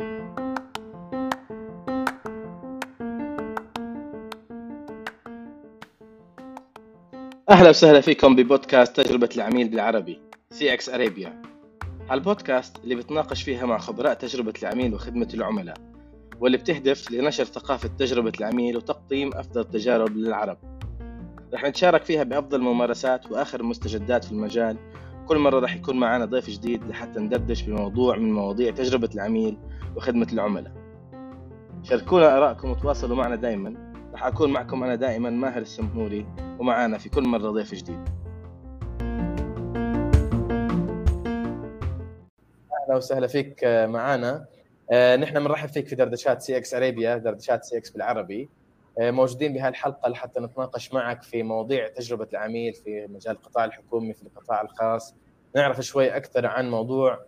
أهلا وسهلا فيكم ببودكاست تجربة العميل بالعربي CX Arabia البودكاست اللي بتناقش فيها مع خبراء تجربة العميل وخدمة العملاء واللي بتهدف لنشر ثقافة تجربة العميل وتقديم أفضل التجارب للعرب. رح نتشارك فيها بأفضل الممارسات وآخر المستجدات في المجال كل مرة رح يكون معنا ضيف جديد لحتى ندردش بموضوع من مواضيع تجربة العميل وخدمة العملاء. شاركونا آرائكم وتواصلوا معنا دائما رح أكون معكم أنا دائما ماهر السمهوري ومعانا في كل مرة ضيف جديد. أهلا وسهلا فيك معانا. آه، نحن بنرحب فيك في دردشات CX Arabia دردشات CX بالعربي. آه، موجودين بهذه الحلقة لحتى نتناقش معك في مواضيع تجربة العميل في مجال القطاع الحكومي في القطاع الخاص. نعرف شوي أكثر عن موضوع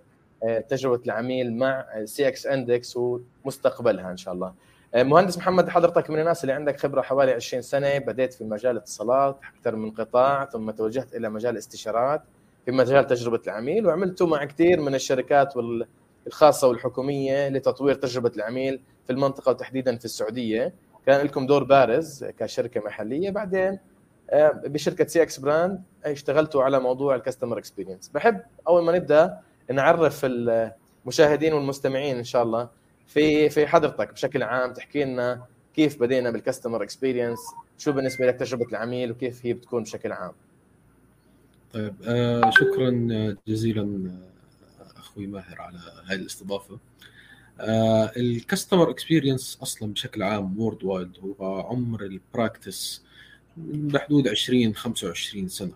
آه، تجربة العميل مع CX Index ومستقبلها إن شاء الله. مهندس محمد حضرتك من الناس اللي عندك خبرة حوالي 20 سنة بديت في مجال الاتصالات أكثر من قطاع ثم توجهت إلى مجال الاستشارات في مجال تجربة العميل وعملته مع كثير من الشركات وال الخاصة والحكومية لتطوير تجربة العميل في المنطقة وتحديدا في السعودية. كان لكم دور بارز كشركة محلية. بعدين آه، بشركة CX Brand اشتغلتوا على موضوع الكاستمر اكسبيرينس بحب أول ما نبدأ نعرف المشاهدين والمستمعين إن شاء الله في في حضرتك بشكل عام تحكي لنا كيف بدينا بال customer experience شو بالنسبة لك تجربة العميل وكيف هي بتكون بشكل عام. طيب آه شكرا جزيلا أخوي ماهر على هذه الاستضافة. ال customer experience أصلا بشكل عام worldwide هو عمر ال practice بحدود 20 25 سنة.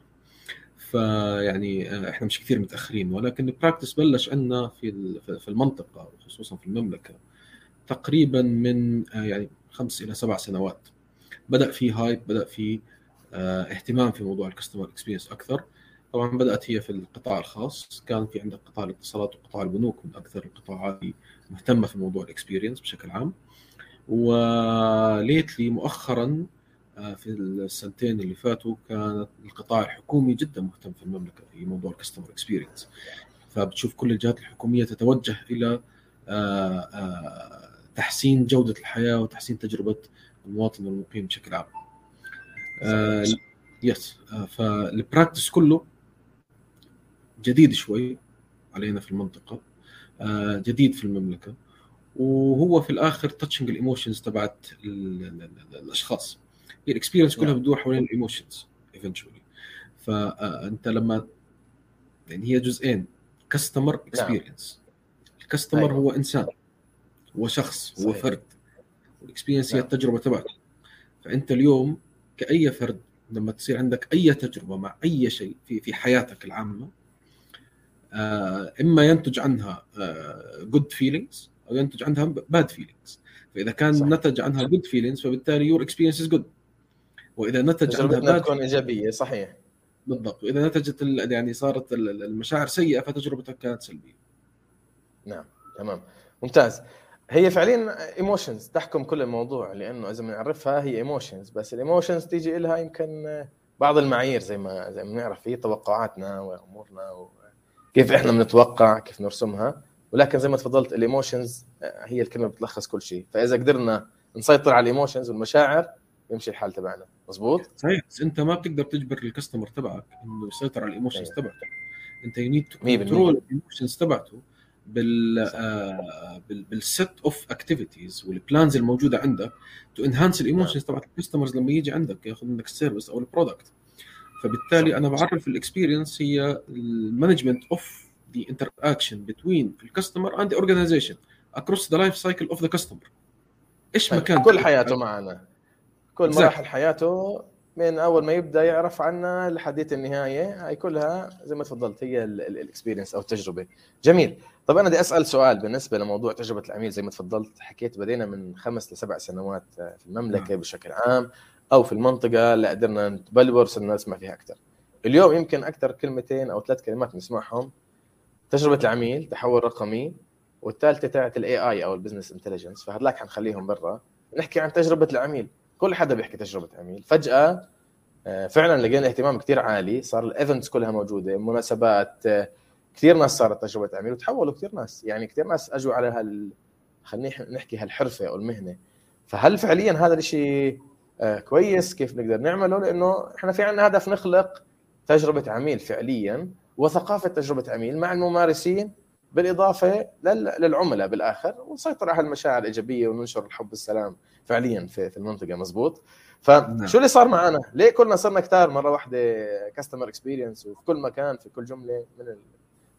فيعني آه، إحنا مش كثير متأخرين ولكن ال practice بلش عندنا في في المنطقة وخصوصا في المملكة تقريبا من آه، يعني خمس إلى سبع سنوات. بدأ في hype بدأ في آه، اهتمام في موضوع ال customer experience أكثر. طبعا بدأت هي في القطاع الخاص. كان في عندك قطاع الاتصالات وقطاع البنوك من أكثر القطاعات مهتمة في موضوع ال experience بشكل عام. و lately مؤخرا آه، في السنتين اللي فاتوا كانت القطاع الحكومي جدا مهتم في المملكة في موضوع ال customer experience فبتشوف كل الجهات الحكومية تتوجه إلى آه، آه، تحسين جودة الحياة وتحسين تجربة المواطن والمقيم بشكل عام. yes فال practice كله جديد شوي علينا في المنطقة آه، جديد في المملكة وهو في الآخر touching ال emotions تبعت الأشخاص. هي ال experience كلها نعم. بتدور حوالين ال emotions eventually فانت لما يعني هي جزئين customer experience ال customer هو إنسان هو شخص هو فرد وال experience هي نعم. التجربة تبعته فأنت اليوم كأي فرد لما تصير عندك أي تجربة مع أي شيء في في حياتك العامة إما ينتج عنها good آه، feelings أو ينتج عنها bad feelings فإذا كان صح. نتج عنها good feelings فبالتالي your experience is good وإذا نتج عنها bad تكون ايجابيه صحيح. بالضبط. وإذا نتجت يعني صارت المشاعر سيئة فتجربتك كانت سلبية. نعم تمام. ممتاز. هي فعليا emotions تحكم كل الموضوع لأنه إذا بنعرفها هي emotions بس ال emotions تيجي لها يمكن بعض المعايير زي ما زي ما بنعرف هي توقعاتنا وأمورنا و... كيف إحنا بنتوقع كيف نرسمها. ولكن زي ما تفضلت ال emotions آه، هي الكلمة بتلخص كل شيء. فإذا قدرنا نسيطر على ال emotions والمشاعر يمشي الحال تبعنا. مزبوط صحيح. بس أنت ما بتقدر تجبر ال customer تبعك إنه يسيطر على ال emotions أيوة. تبعته. أنت you need to control ال emotions تبعته بال آه بال list of activities وال plans الموجودة عندك to enhance ال emotions تبعت ال customers لما يجي عندك ياخذ منك ال service أو ال product فبالتالي أنا بعرف ال experience هي ال management of the interaction between ال customer and organization across the life cycle of the customer إيش طيب، مكان كل حياته معنا. كل مراحل حياته من أول ما يبدأ يعرف عنا لحديت النهاية هاي كلها زي ما تفضلت هي ال experience أو التجربه جميل. طب أنا بدي أسأل سؤال بالنسبة لموضوع تجربة العميل زي ما تفضلت حكيت بدينا من خمس لسبع سنوات في المملكة نعم. بشكل عام. أو في المنطقة اللي قدرنا نتبلور صرنا نسمع فيها أكثر اليوم يمكن أكثر كلمتين أو ثلاث كلمات نسمعهم. تجربة العميل تحول رقمي والثالثة تاعت ال AI أو ال business intelligence فهذاك حنخليهم برا. نحكي عن تجربة العميل. كل حدا بيحكي تجربة عميل. فجأة آه، فعلا لقينا اهتمام كثير عالي. صار ال events كلها موجودة مناسبات آه، كثير ناس صارت تجربة عميل وتحولوا كثير ناس. يعني كثير ناس أجوا على هال خلينا نحكي هالحرفة أو المهنة. فهل فعليا هذا الشيء كويس كيف نقدر نعمله لأنه إحنا في عندنا هدف نخلق تجربة عميل فعليا وثقافة تجربة عميل مع الممارسين بالإضافة للعملاء بالآخر ونسيطر على المشاعر الإيجابية وننشر الحب والسلام فعليا في المنطقة مزبوط فشو نعم. اللي صار معنا؟ ليه كلنا صرنا كتار مرة واحدة كاستمر اكسبيرينس وفي كل مكان في كل جملة من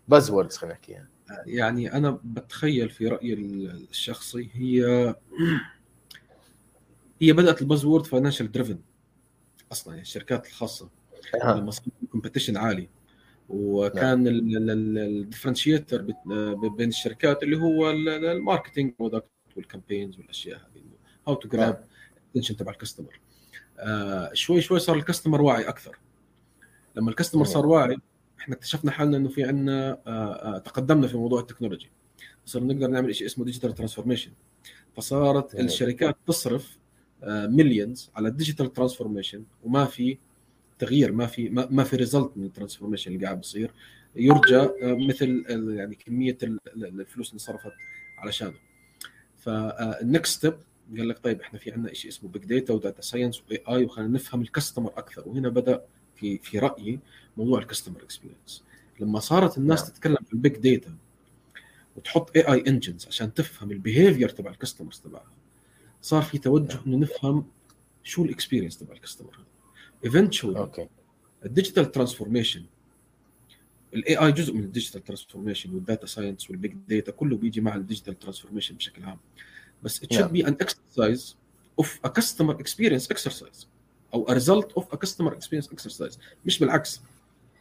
ال buzzwords خلينا نحكيها يعني أنا بتخيل في رأيي الشخصي هي هي بدأت ال buzzword financial driven أصلا يعني الشركات الخاصة. لما صار competition عالي. وكان ال differentiator بين الشركات اللي هو ال marketing وال campaigns والأشياء هذه how to grab ال attention تبع ال customer آه شوي شوي صار ال customer واعي أكثر. لما ال customer صار واعي إحنا اكتشفنا حالنا إنه في عندنا آه آه تقدمنا في موضوع ال technology. صرنا نقدر نعمل شيء اسمه digital transformation فصارت الشركات تصرف millions آه، على ال digital transformation وما في تغيير ما في ما, في result من ال transformation اللي قاعد بيصير. يرجى آه، مثل يعني كمية الفلوس اللي صرفت علشانه فال next step قال لك طيب إحنا في عندنا شيء اسمه big data و data science و AI وخلينا نفهم ال customer أكثر. وهنا بدأ في في رأيي موضوع ال customer experience لما صارت الناس نعم. تتكلم عن ال big data وتحط AI engines عشان تفهم ال behavior تبع ال customers تبعها صار في توجه إنه نفهم شو ال experience تبع ال customer هذا eventually okay ال digital transformation ال AI جزء من ال digital transformation وال data science وال big data كله بيجي مع ال digital transformation بشكل عام. بس it should be an exercise of a customer experience exercise أو a result of a customer experience exercise. مش بالعكس.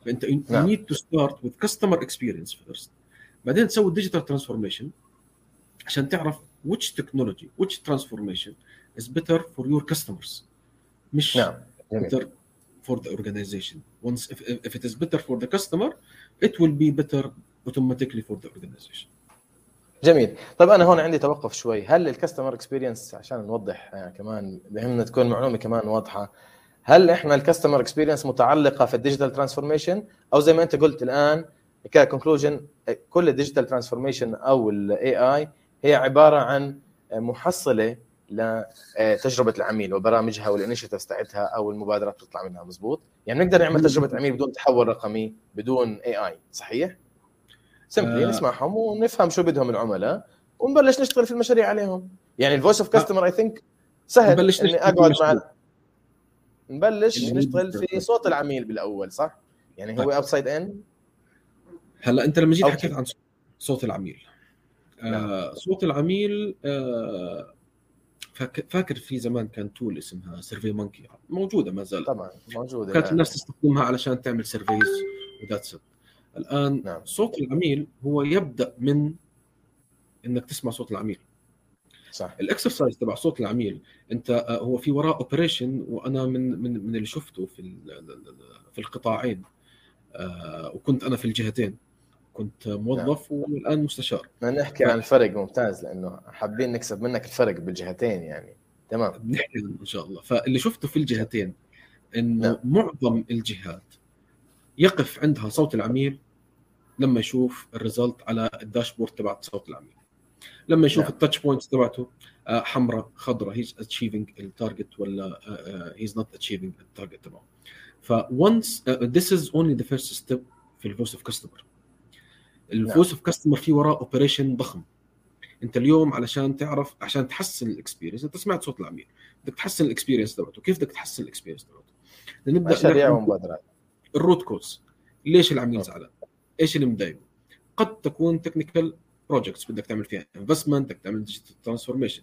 فأنت you نعم. need to start with customer experience first. بعدين تسوي digital transformation عشان تعرف which technology which transformation is better for your customers? مش نعم. better for the organization. Once if, if it is better for the customer it will be better automatically for the organization. جميل. طيب أنا هون عندي توقف شوي. هل ال customer experience عشان نوضح يعني كمان بهمنا تكون معلومة كمان واضحة. هل إحنا ال customer experience متعلقة في ال digital transformation أو زي ما أنت قلت الآن ك conclusion كل ال digital transformation أو ال AI هي عبارة عن محصلة لتجربه العميل وبرامجها وال initiatives تاعتها أو المبادرات اللي تطلع منها مزبوط؟ يعني نقدر نعمل تجربة عميل بدون تحول رقمي بدون AI صحيح؟ simply آه. نسمعهم ونفهم شو بدهم العملاء ونبلش نشتغل في المشاريع عليهم. يعني ال voice of customer I think سهل نبلش إني أقعد مع نبلش نشتغل في صوت العميل بالأول صح؟ يعني هو outside طيب. ان هلأ أنت لما جيت حكيت عن صوت العميل آه نعم. صوت العميل آه فاكر في زمان كان tool اسمها SurveyMonkey موجودة ما زالت. طبعا موجودة كانت الناس تستخدمها علشان تعمل surveys و that's الآن نعم. صوت العميل هو يبدأ من إنك تسمع صوت العميل. صح. ال exercise تبع صوت العميل أنت آه، هو في وراه operation وأنا من من من اللي شفته في في القطاعين. آه، وكنت أنا في الجهتين. كنت موظف نعم. والآن مستشار. نحكي ف... عن الفرق ممتاز لأنه حابين نكسب منك الفرق بالجهتين يعني. تمام. نحكي إن شاء الله. فاللي شفته في الجهتين إنه نعم. معظم الجهات يقف عندها صوت العميل لما يشوف ال result على ال dashboard تبع صوت العميل. لما يشوف ال touch points تبعته آه، حمراء خضراء he's achieving ال target ولا he's not achieving ال target تبعه. ف once this is only the first step في ال voice of customer ال voice of customer في وراه operation ضخم. انت اليوم علشان تعرف عشان تحسن ال experience انت سمعت صوت العميل بدك تحسن ال experience تبعته كيف بدك تحسن ال experience تبعته نبدا مشاريع ومبادرات ال root cause ليش العميل زعلان؟ إيش اللي مضايقه؟ قد تكون technical projects بدك تعمل فيها investment بدك تعمل digital transformation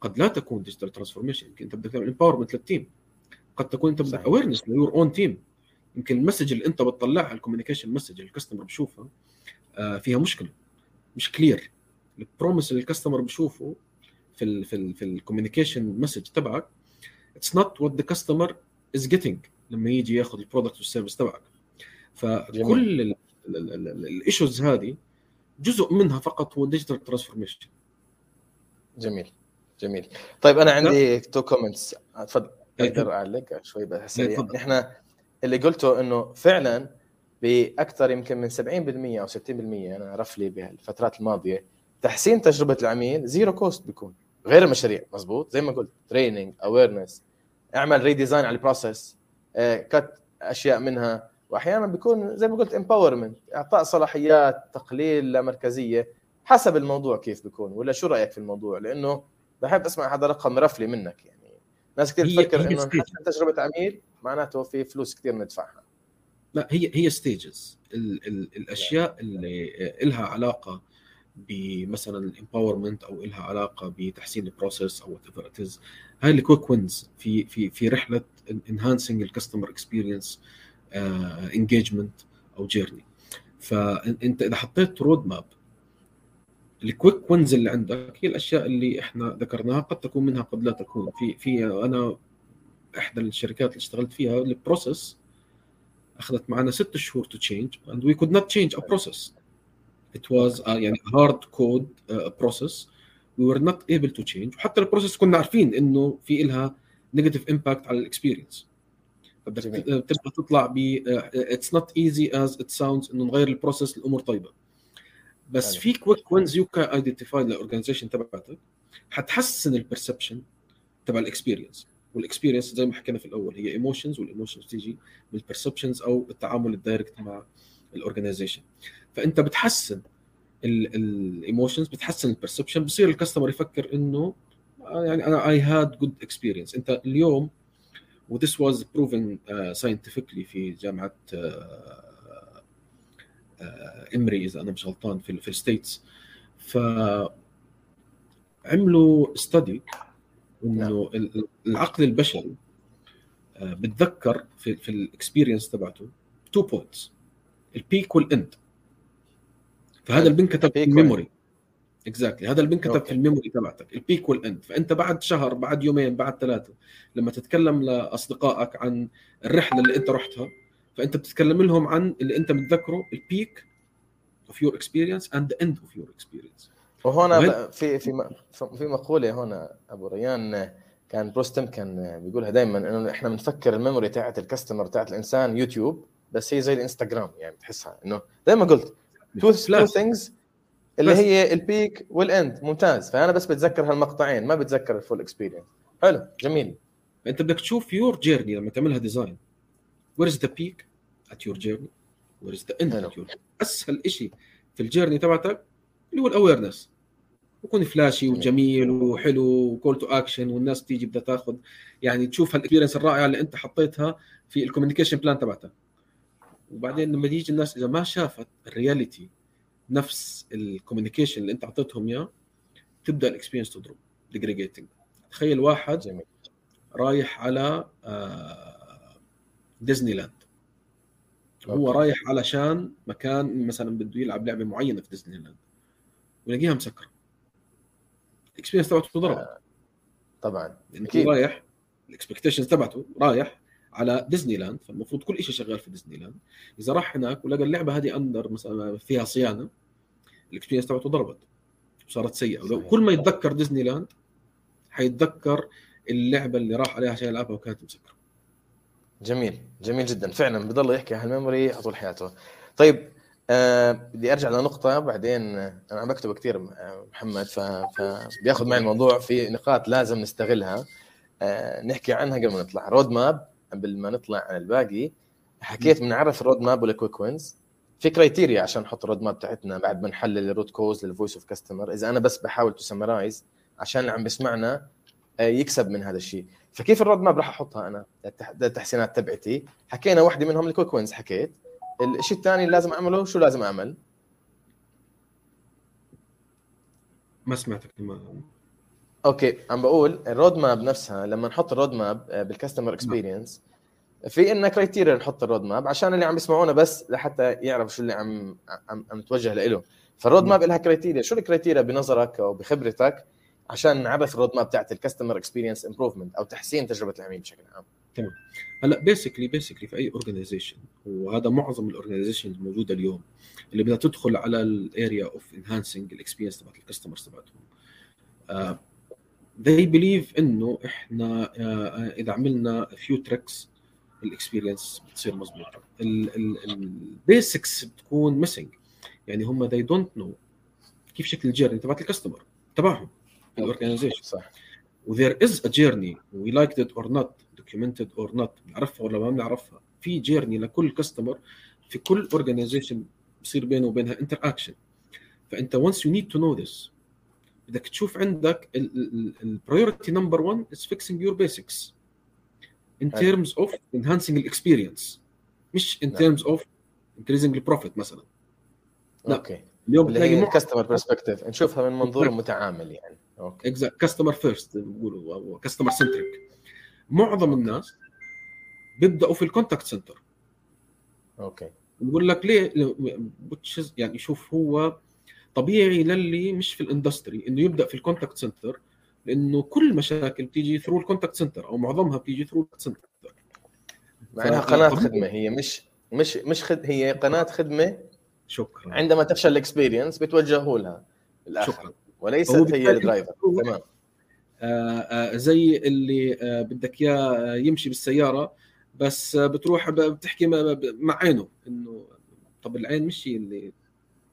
قد لا تكون digital transformation يمكن أنت بدك تعمل empowerment لل team قد تكون أنت بدك awareness ل your own team يمكن ال message اللي أنت بتطلعها ال communication message ال customer بشوفها فيها مشكلة مش clear ال promise اللي ال customer بشوفه في ال في ال في ال communication message تبعك it's not what the customer is getting لما يجي ياخذ ال product وال service تبعك. فكل ال issues هذه جزء منها فقط هو digital transformation جميل جميل. طيب أنا عندي two comments تفضل. أقدر أعلق؟ شوي بس سريع. إحنا اللي قلته إنه فعلا بأكثر يمكن من 70% أو 60% أنا roughly بالفترات الماضية تحسين تجربة العميل zero cost بيكون. غير المشاريع مزبوط؟ زي ما قلت training awareness أعمل redesign على ال process cut أشياء منها وأحيانا بيكون زي ما قلت empowerment إعطاء صلاحيات تقليل لا مركزية حسب الموضوع كيف بيكون ولا شو رأيك في الموضوع؟ لأنه بحب أسمع هذا رقم roughly منك يعني. ناس كثير تفكر إنه تجربة عميل معناته في فلوس كثير ندفعها. لا هي هي stages ال ال الأشياء اللي لها علاقة بمثلا ال empowerment أو لها علاقة بتحسين ال process أو whatever هاي ال quick wins في في في رحلة enhancing ال customer experience engagement أو journey فانت إذا حطيت road map ال quick wins اللي عندك هي الأشياء اللي إحنا ذكرناها قد تكون منها قد لا تكون. في في أنا إحدى الشركات اللي اشتغلت فيها ال process أخذت معنا ست شهور to change and we could not change a process it was uh, يعني hard code process we were not able to change وحتى ال process كنا عارفين إنه في لها negative impact على ال experience فبدك تبدأ تطلع ب it's not easy as it sounds إنه نغير ال process الأمور طيبة. بس في quick wins you can identify لل organization تبعتك. حتحسن ال perception تبع ال experience وال experience زي ما حكينا في الأول هي emotions وال emotions تيجي من أو التعامل ال direct مع ال organization فأنت بتحسن ال emotions بتحسن ال perception بصير ال customer يفكر إنه يعني أنا I had good experience أنت اليوم و this was proven scientifically في جامعة امري إذا أنا مش غلطان في في ال states ف عملوا study إنه العقل البشري بتذكر في في ال experience تبعته two points ال peak وال end فهذا اللي بنكتب في ال memory exactly هذا اللي بنكتب في ال memory تبعتك. ال peak وال end فأنت بعد شهر بعد يومين بعد ثلاثة لما تتكلم لأصدقائك عن الرحلة اللي أنت رحتها فأنت بتتكلم لهم عن اللي أنت متذكره ال peak of your experience and the end of your experience وهنا في في في مقولة هنا أبو ريان كان بروستم كان بيقولها دائما إنه إحنا بنفكر ال memory تاعت ال customer تاعت الإنسان يوتيوب بس هي زي الإنستغرام يعني بتحسها إنه زي ما قلت two things اللي. هي ال peak وال end ممتاز. فأنا بس بتذكر هالمقطعين ما بتذكر ال full experience حلو جميل. أنت بدك تشوف your journey لما تعملها design where is the peak at your journey where is the end أسهل شيء في ال journey تبعتك اللي هو ال awareness يكون flashy وجميل وحلو و call to action والناس تيجي بدها تاخذ. يعني تشوف هال experience الرائعة اللي أنت حطيتها في ال communication plan تبعتك وبعدين لما تيجي الناس إذا ما شافت ال reality نفس ال communication اللي أنت اعطيتهم إياه تبدأ ال experience تضرب. ديجريجيتنج تخيل واحد جميل. رايح على ديزني لاند هو رايح علشان مكان مثلا بده يلعب لعبة معينة في ديزني لاند ويلاقيها مسكرة. ال experience تبعته تضرب آه. طبعا أكيد. رايح ال expectations تبعته رايح على ديزني لاند فالمفروض كل شيء شغال في ديزني لاند إذا راح هناك ولقى اللعبة هذه under مثلا فيها صيانة ال experience تبعته ضربت. وصارت سيئة. ولو كل ما يتذكر ديزني لاند حيتذكر اللعبة اللي راح عليها عشان يلعبها وكانت مسكرة. جميل. جميل جدا. فعلا بضل يحكي عن ال memory طول حياته طيب أه بدي أرجع لنقطة بعدين أنا عم بكتب كثير محمد فبياخذ معي الموضوع في نقاط لازم نستغلها. أه نحكي عنها قبل ما نطلع. roadmap قبل ما نطلع على الباقي حكيت بنعرف ال roadmap وال quick wins في criteria عشان نحط ال roadmap تاعتنا بعد ما نحلل ال root cause لل voice of customer إذا أنا بس بحاول to summarize عشان اللي عم بيسمعنا آه، يكسب من هذا الشيء. فكيف ال roadmap راح أحطها أنا؟ التحسينات تبعتي. حكينا واحدة منهم ال quick wins حكيت. الشيء الثاني اللي لازم أعمله شو لازم أعمل؟ ما سمعتك okay عم بقول ال roadmap نفسها لما نحط ال roadmap بال customer experience في إن criteria نحط ال roadmap عشان اللي عم يسمعونا بس لحتى يعرف شو اللي عم عم, عم نتوجه له فال roadmap لها criteria شو ال criteria بنظرك أو بخبرتك عشان نعرف ال roadmap تاعت ال customer experience improvement أو تحسين تجربة العميل بشكل عام؟ تمام. هلا basically basically في أي organization وهذا معظم ال organization الموجودة اليوم اللي بدها تدخل على ال area of enhancing ال experience تبعت ال customers تبعتهم. they believe إنه إحنا uh, إذا عملنا few tricks ال experience بتصير مضبوطه ال basics بتكون missing يعني هم they don't know كيف شكل ال journey تبعت ال customer تبعهم ال organization صح و there is a journey we like it or not documented or not بنعرفها ولا ما بنعرفها؟ في journey لكل customer في كل organization بصير بينه وبينها interaction فأنت once you need to know this بدك تشوف عندك ال priority نمبر 1 is fixing your basics. In حلو. terms of enhancing ال experience مش in نعم. terms of increasing the profit مثلا. لا. okay. اليوم بتلاقي ال customer perspective نشوفها من منظور. متعامل يعني. okay. customer first بيقولوا customer centric معظم الناس بيبدأوا في ال contact center okay. بقول لك ليه؟ يعني شوف هو طبيعي للي مش في ال industry إنه يبدأ في ال contact center لأنه كل مشاكل بتيجي through ال contact center أو معظمها بتيجي through ال contact center مع إنها ف- قناة. خدمة هي مش مش مش خد... هي قناة خدمة شكرا. عندما تفشل ال experience بتوجهوا لها. الآخر. شكرا. وليست هي ال driver. تمام. زي اللي آه، بدك إياه يمشي بالسيارة بس آه، بتروح بتحكي مع- عينه إنه طب العين مش هي اللي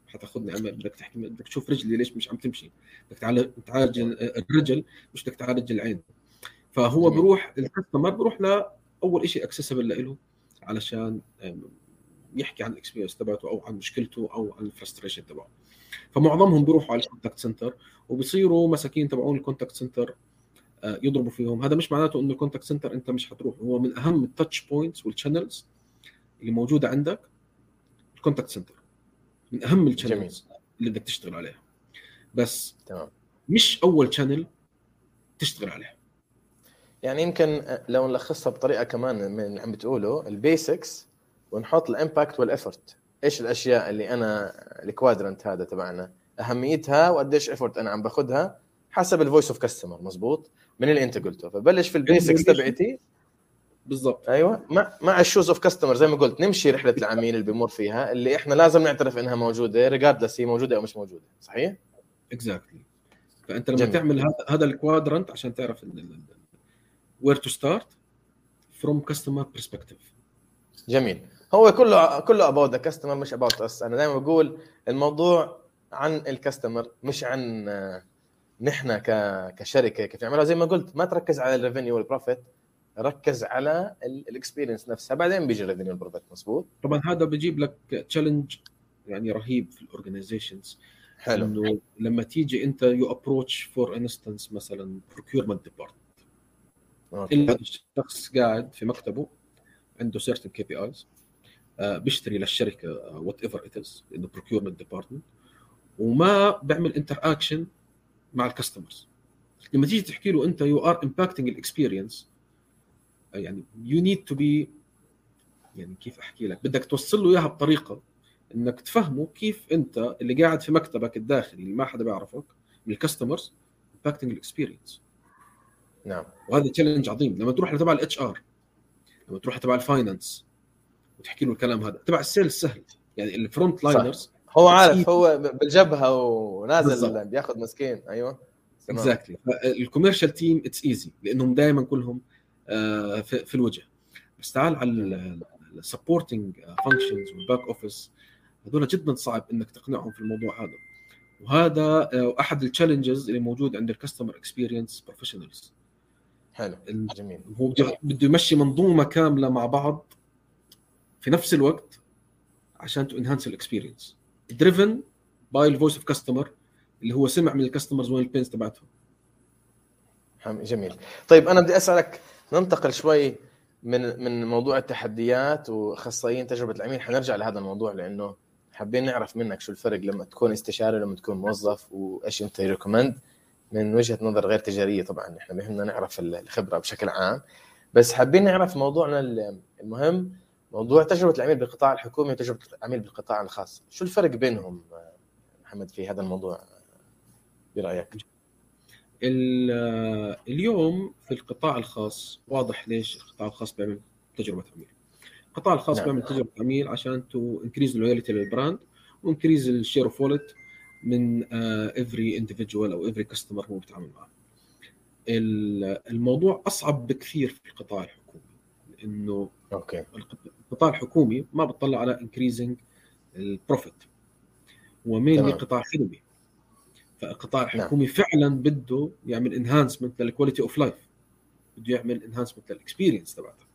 حتاخذني عم- بدك تحكي بدك تشوف رجلي ليش مش عم تمشي. بدك تعالج تعالج الرجل مش بدك تعالج العين. فهو. بروح ال customer بروح لاول شيء accessible له علشان يحكي عن ال experience تبعته أو عن مشكلته أو عن ال frustration تبعه. فمعظمهم بيروحوا على ال contact center وبصيروا مساكين تبعون ال contact center آه، يضربوا فيهم. هذا مش معناته إنه ال contact center أنت مش حتروح. هو من أهم ال touch points وال channels اللي موجودة عندك ال contact center من أهم ال channels اللي بدك تشتغل عليها. بس تمام. مش أول channel تشتغل عليها. يعني يمكن لو نلخصها بطريقة كمان من اللي عم بتقوله ال basics ونحط ال impact وال effort إيش الأشياء اللي أنا ال quadrant هذا تبعنا أهميتها وقديش effort أنا عم باخذها حسب ال voice of customer مزبوط؟ من اللي أنت قلته. فبلش في ال basics تبعتي. بالضبط. أيوه. مع مع ال shoes of customer زي ما قلت نمشي رحلة العميل اللي بيمر فيها اللي إحنا لازم نعترف إنها موجودة regardless هي موجودة أو مش موجودة. صحيح؟ exactly فأنت لما جميل. تعمل هذا هذا ال quadrant عشان تعرف where to start from customer perspective جميل. هو كله كله about the customer مش about us أنا دائما بقول الموضوع عن ال customer مش عن آه، نحن. كشركة كيف نعملها زي ما قلت ما تركز على ال revenue وال profit ركز على ال experience نفسها. بعدين بيجي ال revenue وال profit مزبوط طبعا هذا بيجيب لك challenge يعني رهيب في ال organizations حلو. إنه لما تيجي أنت you approach for instance مثلا procurement department. إلا الشخص قاعد في مكتبه عنده certain KPIs بيشتري للشركة whatever it is انه procurement department وما بيعمل interaction مع ال customers لما تيجي تحكي له أنت you are impacting ال experience يعني you need to be يعني كيف أحكي لك؟ بدك توصل له إياها بطريقة إنك تفهمه كيف أنت اللي قاعد في مكتبك الداخلي اللي ما حدا بيعرفك من ال customers impacting ال experience نعم. وهذا challenge عظيم. لما تروح لتبع ال HR لما تروح تبع ال finance وتحكي له الكلام هذا. تبع ال sales سهل يعني ال front liners هو عارف. هو بالجبهة ونازل بالضبط. بياخذ مسكين. أيوه. exactly ال commercial team it's easy لأنهم دائما كلهم آه، في الوجه. بس تعال على ال supporting functions وال back office هذول جدا صعب إنك تقنعهم في الموضوع هذا. وهذا آه، أحد ال challenges اللي موجود عند ال customer experience professionals حلو. جميل. هو بده يمشي منظومة كاملة مع بعض. في نفس الوقت عشان to enhance ال experience driven by ال voice of customer اللي هو سمع من ال customers وين ال pains تبعتهم. جميل. طيب أنا بدي أسألك ننتقل شوي من من موضوع التحديات وأخصائيين تجربة العميل حنرجع لهذا الموضوع لأنه حابين نعرف منك شو الفرق لما تكون استشاري ولما تكون موظف وإيش أنت ريكومند من وجهة نظر غير تجارية طبعا إحنا بهمنا نعرف الخبرة بشكل عام. بس حابين نعرف موضوعنا المهم موضوع تجربة العميل بالقطاع الحكومي وتجربة العميل بالقطاع الخاص. شو الفرق بينهم محمد في هذا الموضوع؟ برأيك. ال- اليوم في القطاع الخاص واضح ليش القطاع الخاص بيعمل تجربة عميل. القطاع الخاص نعم. بيعمل تجربة عميل عشان to increase loyalty لل brand و increase ال share of wallet من every individual أو every customer هو بيتعامل معه. ال- الموضوع أصعب بكثير في القطاع الحكومي لأنه okay. القطاع الحكومي ما بتطلع على increasing ال profit ومين. قطاع خدمي. فالقطاع الحكومي نعم. فعلا بده يعمل enhancement لل quality of life بده يعمل enhancement لل experience تبعته.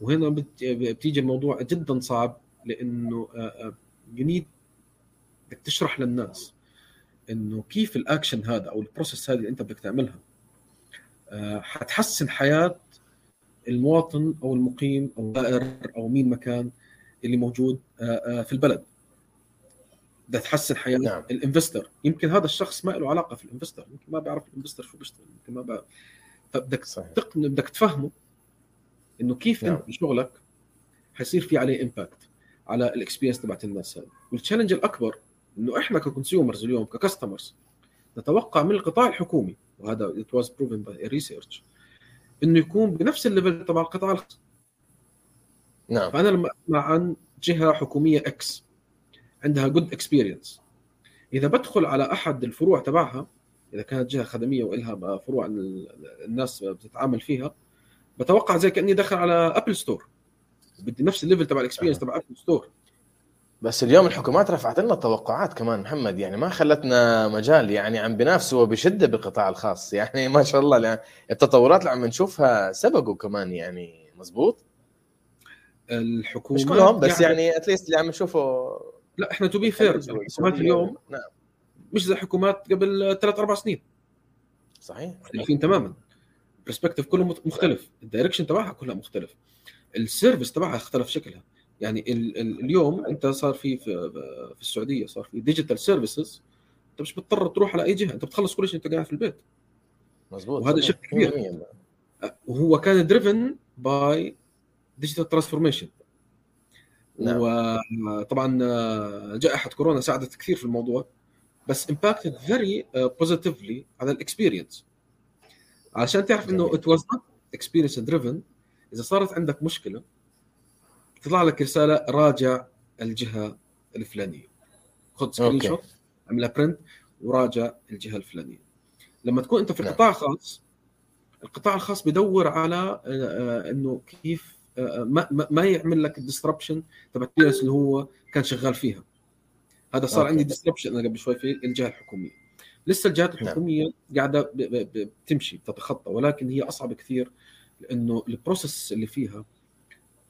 وهنا بتيجي الموضوع جدا صعب لأنه you بدك تشرح للناس إنه كيف الاكشن هذا أو ال process هذه اللي أنت بدك تعملها. حتحسن حياة المواطن أو المقيم أو الزائر أو مين مكان اللي موجود في البلد. بدها تحسن حياة نعم. ال investor. يمكن هذا الشخص ما له علاقة في ال investor. يمكن ما بيعرف ال investor شو بيشتغل. يمكن ما بيعرف. فبدك تقن بدك تفهمه إنه كيف نعم. أنت شغلك حيصير في عليه impact على ال experience تبعت الناس هذه وال challenge الأكبر إنه إحنا ك consumers اليوم ك customers نتوقع من القطاع الحكومي وهذا it was proven by research إنه يكون بنفس ال level تبع القطاع الخاص نعم. فأنا لما أسمع عن جهة حكومية X عندها good experience إذا بدخل على أحد الفروع تبعها إذا كانت جهة خدمية وإلها فروع الناس بتتعامل فيها بتوقع زي كأني داخل على Apple Store بدي نفس ال level تبع ال experience تبع Apple Store بس اليوم الحكومات رفعت لنا التوقعات كمان محمد يعني ما خلتنا مجال يعني عم بينافسوا بشده بالقطاع الخاص. يعني ما شاء الله يعني التطورات اللي عم نشوفها سبقوا كمان يعني مزبوط؟ الحكومات مش كلهم بس يعني at least اللي عم نشوفه لا إحنا to be fair الحكومات اليوم نعم. مش زي الحكومات قبل ثلاث أربع سنين. صحيح. مختلفين تماما. ال perspective كله مختلف. ال direction تبعها كلها مختلف. ال service تبعها اختلف شكلها. يعني ال ال اليوم انت صار في في, في السعودية صار في digital services انت مش بتضطر تروح على أي جهة انت بتخلص كل شيء انت قاعد في البيت. مزبوط وهذا شيء كبير. وهو كان driven by digital transformation نعم. وطبعا جائحه كورونا ساعدت كثير في الموضوع بس impacted very positively على ال experience عشان تعرف إنه it was not experience driven إذا صارت عندك مشكلة تطلع لك رسالة راجع الجهة الفلانية خذ screenshot اعملها print وراجع الجهة الفلانية لما تكون أنت في نعم. قطاع خاص القطاع الخاص بدور على آه، آه، إنه كيف آه، ما ما يعمل لك ال disruption تبع اللي هو كان شغال فيها هذا صار okay. عندي disruption أنا قبل شوي في الجهة الحكومية لسه الجهات نعم. الحكومية نعم. قاعدة بتمشي بتتخطى ولكن هي أصعب كثير لأنه ال process اللي فيها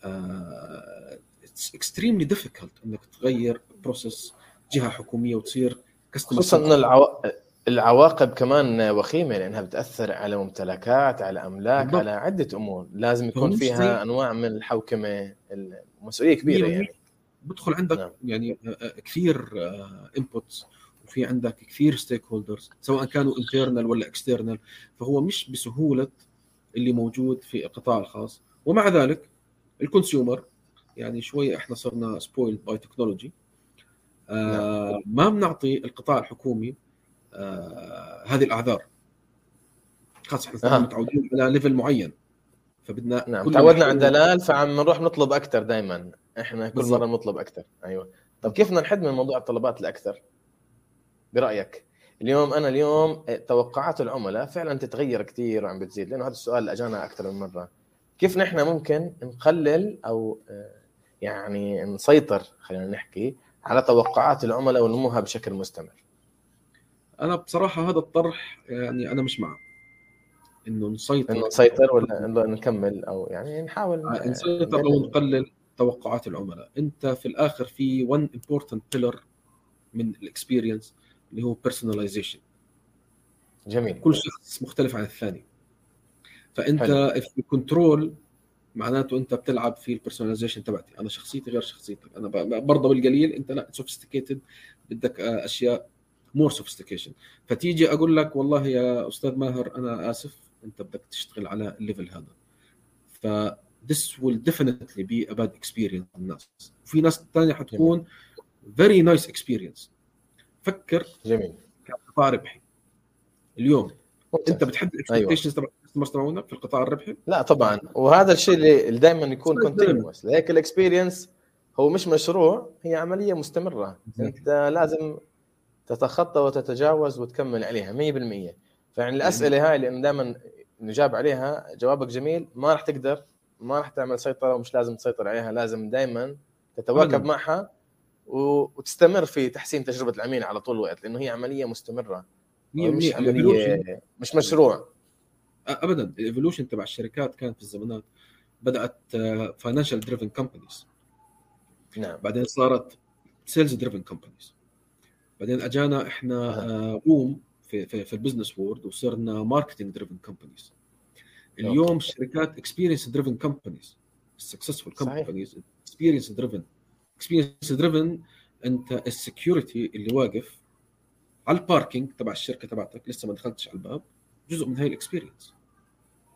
it's extremely difficult إنك تغير process جهة حكومية وتصير خصوصا إن العو... العواقب كمان وخيمة لأنها بتأثر على ممتلكات على أملاك بالضبط. على عدة أمور. لازم يكون فيها أنواع من الحوكمة المسؤولية كبيرة يعني. بدخل عندك نعم. يعني كثير inputs وفي عندك كثير stakeholders سواء كانوا internal ولا external فهو مش بسهولة اللي موجود في القطاع الخاص. ومع ذلك ال consumer يعني شوية إحنا صرنا spoiled by technology ما بنعطي القطاع الحكومي آه هذه الأعذار. خاصة إحنا آه. متعودين على level معين. فبدنا نعم تعودنا على الدلال فعم نروح نطلب أكثر دائما إحنا كل بالزبط. مرة نطلب أكثر. أيوه. طب كيف بدنا نحد من موضوع الطلبات الأكثر؟ برأيك. اليوم أنا اليوم توقعات العملاء فعلا تتغير كثير وعم بتزيد لأنه هذا السؤال أجانا أكثر من مرة. كيف نحن ممكن نقلل أو آه، يعني نسيطر خلينا نحكي على توقعات العملاء ونموها بشكل مستمر؟ أنا بصراحة هذا الطرح يعني أنا مش معه. إنه نسيطر. إنه نسيطر ولا إنه نكمل أو يعني نحاول آه نسيطر أو نقلل توقعات العملاء. أنت في الآخر في one important pillar من ال experience اللي هو personalization. جميل. كل شخص مختلف عن الثاني. فأنت في control معناته أنت بتلعب في ال personalization تبعتي. أنا شخصيتي غير شخصيتك. أنا برضه بالقليل أنت لا sophisticated بدك أشياء more sophistication فتيجي أقول لك والله يا أستاذ ماهر أنا آسف أنت بدك تشتغل على ال level هذا. ف this will definitely be a bad experience الناس. وفي ناس ثانية حتكون very nice experience. فكر جميل. كقطاع ربحي اليوم أنت بتحدد ال expectations أيوة. تبعونا في القطاع الربحي؟ لا طبعا. وهذا الشيء اللي دائما يكون continuous لهيك ال experience هو مش مشروع هي عملية مستمرة. أنت لازم تتخطى وتتجاوز وتكمل عليها 100% فيعني الأسئلة هاي اللي دائما نجاب عليها جوابك جميل. ما راح تقدر ما راح تعمل سيطرة ومش لازم تسيطر عليها لازم دائما تتواكب معها وتستمر في تحسين تجربة العميل على طول الوقت لأنه هي عملية مستمرة. مش عمليه مش مشروع. ابدا ال evolution تبع الشركات كانت في الزمانات بدأت financial driven companies نعم. بعدين صارت sales driven companies بعدين أجانا إحنا boom في في, في ال business world وصرنا marketing driven companies اليوم الشركات experience driven companies ال successful companies experience driven experience driven أنت ال security اللي واقف على ال parking تبع الشركة تبعتك لسه ما دخلتش على الباب. جزء من هاي ال experience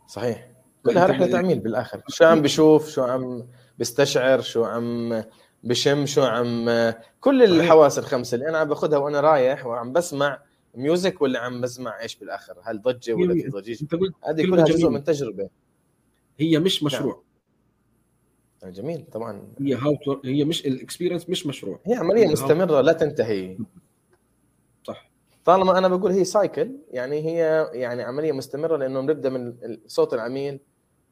صحيح. كلها رحلة عميل بالآخر. شو عم بشوف شو عم بستشعر شو عم بشم شو عم كل الحواس الخمسة اللي أنا عم باخذها وأنا رايح وعم بسمع music ولا عم بسمع إيش بالآخر. هل ضجة ولا في ضجيج هذه كلها جزء من تجربة. هي مش. مشروع. نعم. جميل طبعا. هي how هي مش ال experience مش مشروع. هي عملية مستمرة لا تنتهي. طالما أنا بقول هي cycle يعني هي يعني عملية مستمرة لأنه بنبدا من صوت العميل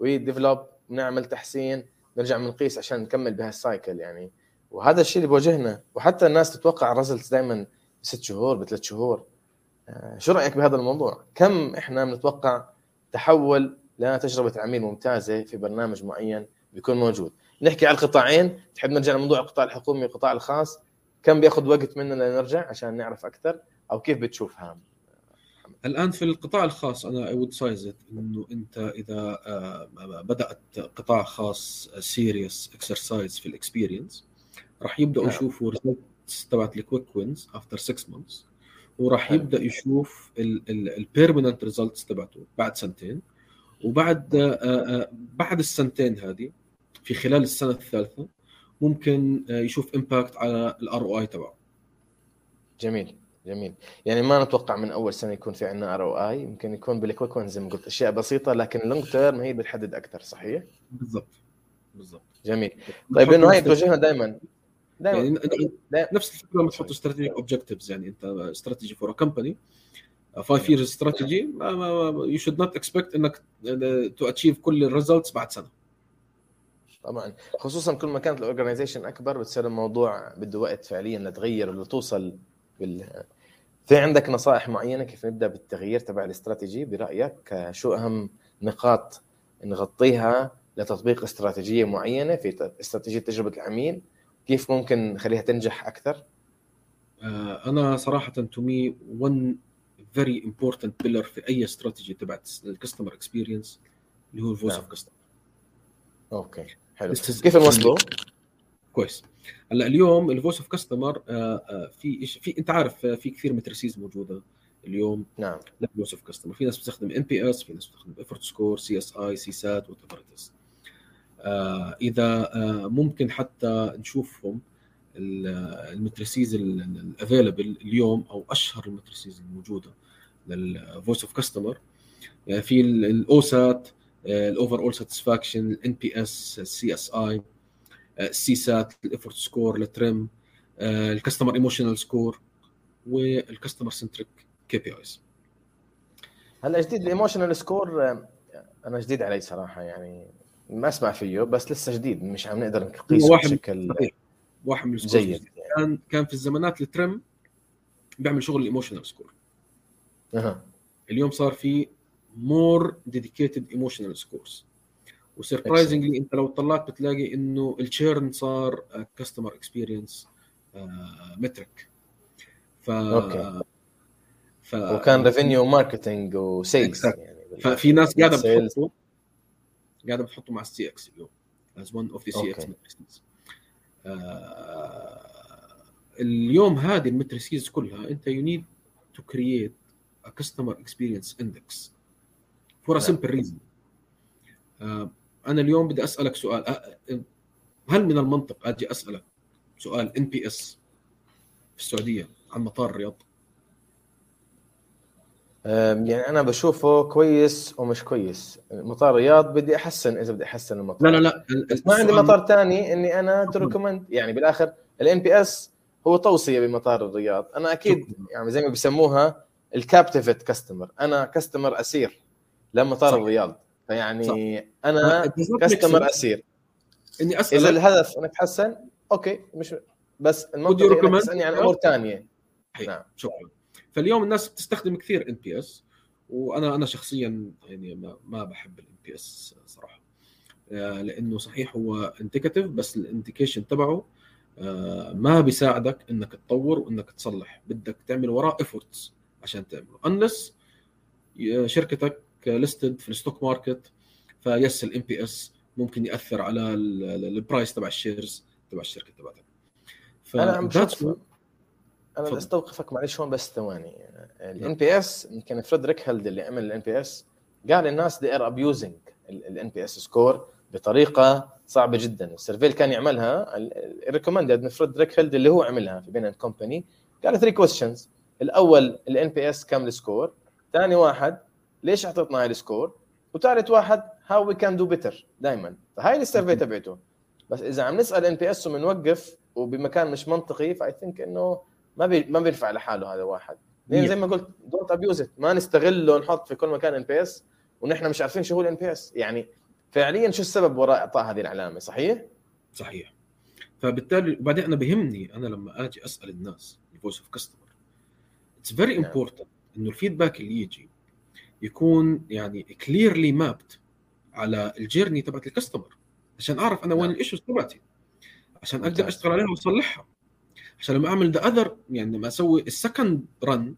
و develop بنعمل تحسين نرجع بنقيس عشان نكمل بهال cycle يعني. وهذا الشيء اللي بواجهنا. وحتى الناس تتوقع ال results دائما بست شهور بثلاث شهور. آه، شو رأيك بهذا الموضوع؟ كم إحنا بنتوقع تحول لتجربه عميل ممتازة في برنامج معين بيكون موجود؟ نحكي على القطاعين. تحب نرجع لموضوع القطاع الحكومي والقطاع الخاص؟ كم بياخذ وقت مننا لنرجع عشان نعرف أكثر؟ أو كيف بتشوفها الآن في القطاع الخاص أنا I would say إنه أنت إذا آه، بدأت قطاع خاص serious exercise في ال experience راح يبداوا. يشوفوا results تبعت ال quick wins after 6 months وراح يبدأ يشوف ال permanent results تبعته بعد سنتين وبعد آه، آه، بعد السنتين هذه في خلال السنة الثالثة ممكن يشوف impact على ال ROI تبعه. جميل. جميل. يعني ما نتوقع من أول سنة يكون في عندنا ROI يمكن يكون بال quick زي ما قلت أشياء بسيطة لكن long term هي بتحدد أكثر صحيح؟ بالضبط. بالضبط. جميل. طيب لأنه هي توجهنا دايما. دائما يعني نفس الفكرة لما تحط strategic objectives يعني أنت strategy for a company five years strategy you should not expect إنك to achieve كل ال results بعد سنة. طبعا. خصوصا كل ما كانت ال organization أكبر بتصير الموضوع بده وقت فعليا لتغير لتوصل بال في عندك نصائح معينة كيف نبدأ بالتغيير تبع الاستراتيجي؟ برأيك شو أهم نقاط نغطيها لتطبيق استراتيجية معينة في استراتيجية تجربة العميل؟ كيف ممكن نخليها تنجح أكثر؟ آه، أنا صراحة to me one very important pillar في أي استراتيجي تبعت ال customer experience اللي هو ال voice of customer okay حلو. كيف نوصله؟ كويس. هلأ اليوم ال voice of customer في في أنت عارف آه، في كثير metrics موجودة اليوم. نعم. لل voice of customer في ناس بتستخدم NPS في ناس بتستخدم ايفورت سكور سي اس اي سي سات وات ايفر إذا uh, ممكن حتى نشوفهم ال metrics ال available اليوم أو أشهر ال metrics الموجودة لل voice of customer في ال OSAT ال overall satisfaction ال NPS ال CSI ال CSAT ال effort score ال term ال customer emotional score وال customer centric KPIs هلا جديد ال emotional score أنا جديد علي صراحة يعني ما أسمع فيه بس لسه جديد مش عم نقدر نقيسه بشكل واحد من جيد. يعني. كان كان في الزمانات ال TRIM بيعمل شغل ال emotional score أها. اليوم صار في more dedicated emotional scores و surprisingly انت لو طلعت بتلاقي انه ال churn صار customer experience metric ف أوكي. ف وكان revenue marketing و sales يعني ففي ناس قاعدة بتحطه. قاعدة بتحطه مع ال CX اليوم. as one of the CX اليوم هذه ال metrics كلها انت you need to create a customer experience index for a simple reason أنا اليوم بدي أسألك سؤال. هل من المنطق أجي أسألك سؤال NPS في السعودية عن مطار الرياض؟ يعني أنا بشوفه كويس ومش كويس. مطار الرياض بدي أحسن إذا بدي أحسن المطار. لا لا لا. بس ما عندي مطار ثاني إني أنا ت recommend يعني بالآخر ال NPS هو توصية بمطار الرياض. أنا أكيد يعني زي ما بيسموها ال captive customer أنا customer أسير لمطار الرياض. فيعني صح. أنا customer أسير. إني اسال إذا الهدف إنك تحسن أوكي مش بس المنطقي انك تسالني عن أمور ثانية نعم. شكرا. فاليوم الناس بتستخدم كثير NPS وأنا أنا شخصيا يعني ما, ما بحب ال NPS صراحة. آه، لأنه صحيح هو indicative بس ال indication تبعه آه، ما بيساعدك إنك تطور وإنك تصلح. بدك تعمل وراه efforts عشان تعمله. unless شركتك listed في ال stock market yes ال NPS ممكن يأثر على ال price تبع ال shares تبع الشركة تبعتك. أنا عم بشوف أنا بدي أستوقفك معلش هون بس ثواني. ال NPS يمكن فريدريك هيلد اللي عمل ال NPS قال الناس they are abusing ال NPS score بطريقة صعبة جدا. ال survey اللي كان يعملها recommended من فريدريك هيلد اللي هو عملها في Bain Company قال 3 كويستشنز الأول ال NPS كم ال score ثاني واحد ليش أعطيتنا هاي ال score؟ وثالث واحد how we can do better دائما فهاي ال survey تبعته. بس إذا عم نسأل NPS وبنوقف وبمكان مش منطقي ف I think إنه ما بي ما بينفع لحاله هذا واحد. زي ما قلت don't abuse ما نستغله ونحط في كل مكان NPS ونحن مش عارفين شو هو ال NPS يعني فعليا شو السبب وراء إعطاء هذه العلامه صحيح؟ صحيح. فبالتالي وبعدين أنا بهمني أنا لما آجي أسأل الناس ال voice of customer it's very important إنه ال feedback اللي يجي يكون يعني clearly mapped على ال journey تبعت ال customer عشان أعرف أنا وين نعم. ال issues تبعتي. عشان أقدر أشتغل عليها وأصلحها. عشان لما أعمل the other يعني لما أسوي ال second run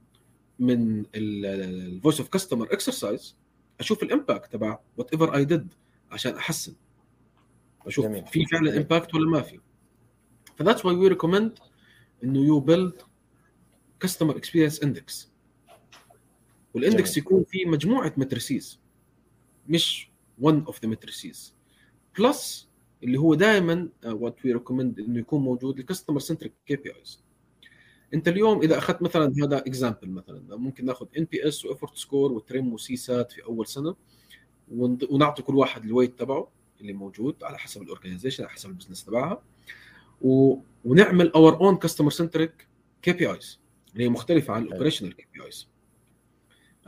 من ال voice of customer exercise أشوف ال impact تبع whatever I did عشان أحسن. أشوف جميل. في فعلا impact ولا ما في. ف that's why we recommend إنه you build customer experience index وال index يكون فيه مجموعة metrics مش one of the metrics plus اللي هو دائما what we recommend إنه يكون موجود ال customer centric KPIs. أنت اليوم إذا أخذت مثلا هذا example مثلا ممكن نأخذ NPS و effort score و TRIM و CSAT في أول سنة ونعطي كل واحد ال weight تبعه اللي موجود على حسب ال organization على حسب ال business تبعها. و... ونعمل our own customer centric KPIs اللي هي مختلفة عن ال operational KPIs.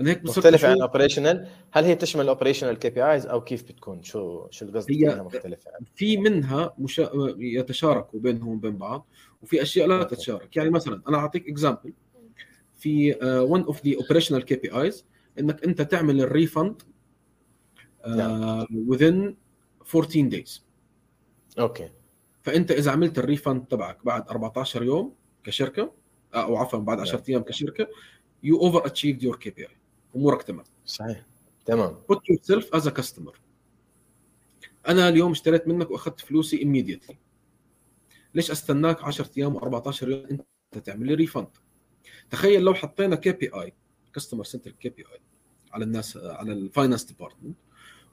هيك مختلفة عن الاوبريشنال هل هي تشمل ال operational KPIs أو كيف بتكون؟ شو شو القصد هي مختلفة؟ في منها مشا... يتشاركوا بينهم وبين بعض وفي أشياء لا تتشارك. يعني مثلا أنا أعطيك example في one of the operational KPIs إنك أنت تعمل ال refund within 14 days. okay. فأنت إذا عملت ال refund تبعك بعد 14 يوم كشركة أو عفوا بعد 10 أيام كشركة you over achieved your KPI أمورك تمام. صحيح. تمام. Put yourself as a customer. أنا اليوم اشتريت منك وأخذت فلوسي immediately. ليش أستناك 10 أيام و14 يوم؟ أنت تعمل لي refund تخيل لو حطينا كي بي آي كاستمر سنتر كي بي آي على الناس على ال finance department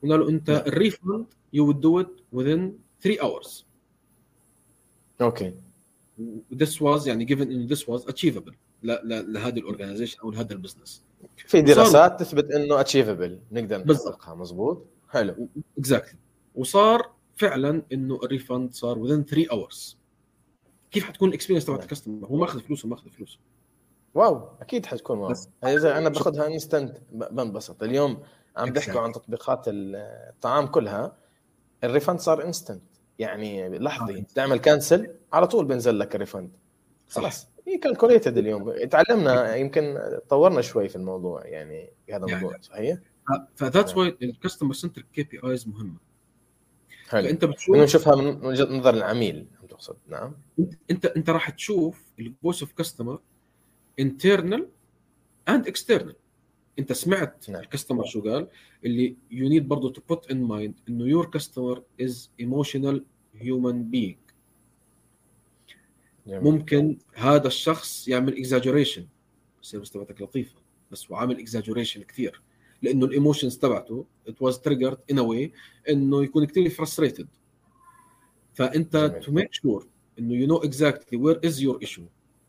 قلنا له أنت ال refund you would do it within 3 hours. okay. This was يعني given إن this was achievable. لهذه ال organization أو لهذا ال business في دراسات تثبت إنه achievable نقدر نحققها مضبوط حلو. exactly وصار فعلا إنه ال refund صار within 3 hours كيف حتكون ال experience تبعت ال customer هو ماخذ فلوسه ماخذ فلوسه. wow أكيد حتكون wow. إذا أنا باخذها instant بنبسط. اليوم عم بيحكوا عن تطبيقات الطعام كلها ال refund صار instant يعني لحظي. تعمل cancel على طول بينزل لك ال refund خلاص. هي calculated اليوم. تعلمنا يمكن طورنا شوي في الموضوع يعني في هذا الموضوع يعني صحيح؟ ف that's why ال customer centric KPIs مهمة. حلو. فأنت بتشوف نشوفها من وجهه نظر العميل تقصد؟ نعم. انت انت راح تشوف الـ voice of customer internal and external أنت سمعت نعم. ال customer شو قال؟ اللي you need برضه to put in mind إنه your customer is emotional human being ممكن هذا الشخص يعمل exaggeration بس تبعتك لطيفة بس هو عامل exaggeration كثير. لأنه ال emotions تبعته it was triggered in a way إنه يكون كثير frustrated فأنت to make sure إنه you know exactly where is your issue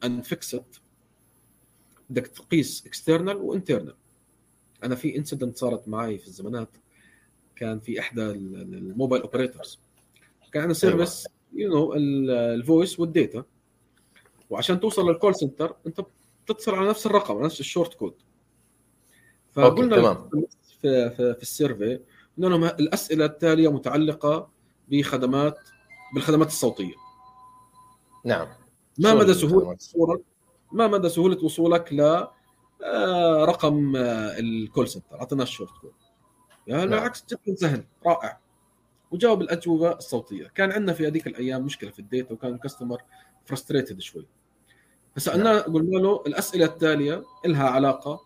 and fix it بدك تقيس external و internal أنا في incident صارت معي في الزمانات كان في إحدى ال mobile operators كان عندنا service you know ال voice وال data وعشان توصل لل call center أنت بتتصل على نفس الرقم نفس ال short code فقلنا تمام. في, في, في ال survey قلنا لهم الأسئلة التالية متعلقة بخدمات بالخدمات الصوتية. نعم. ما مدى سهولة؟ وصولك؟ ما مدى سهولة وصولك ل آه، رقم ال call center أعطيناه ال short code يعني نعم. جدا سهل رائع. وجاوب الأجوبة الصوتية. كان عندنا في هذيك الأيام مشكلة في ال data وكان ال customer frustrated شوي. فسالناه نعم. قلنا له الأسئلة التالية لها علاقة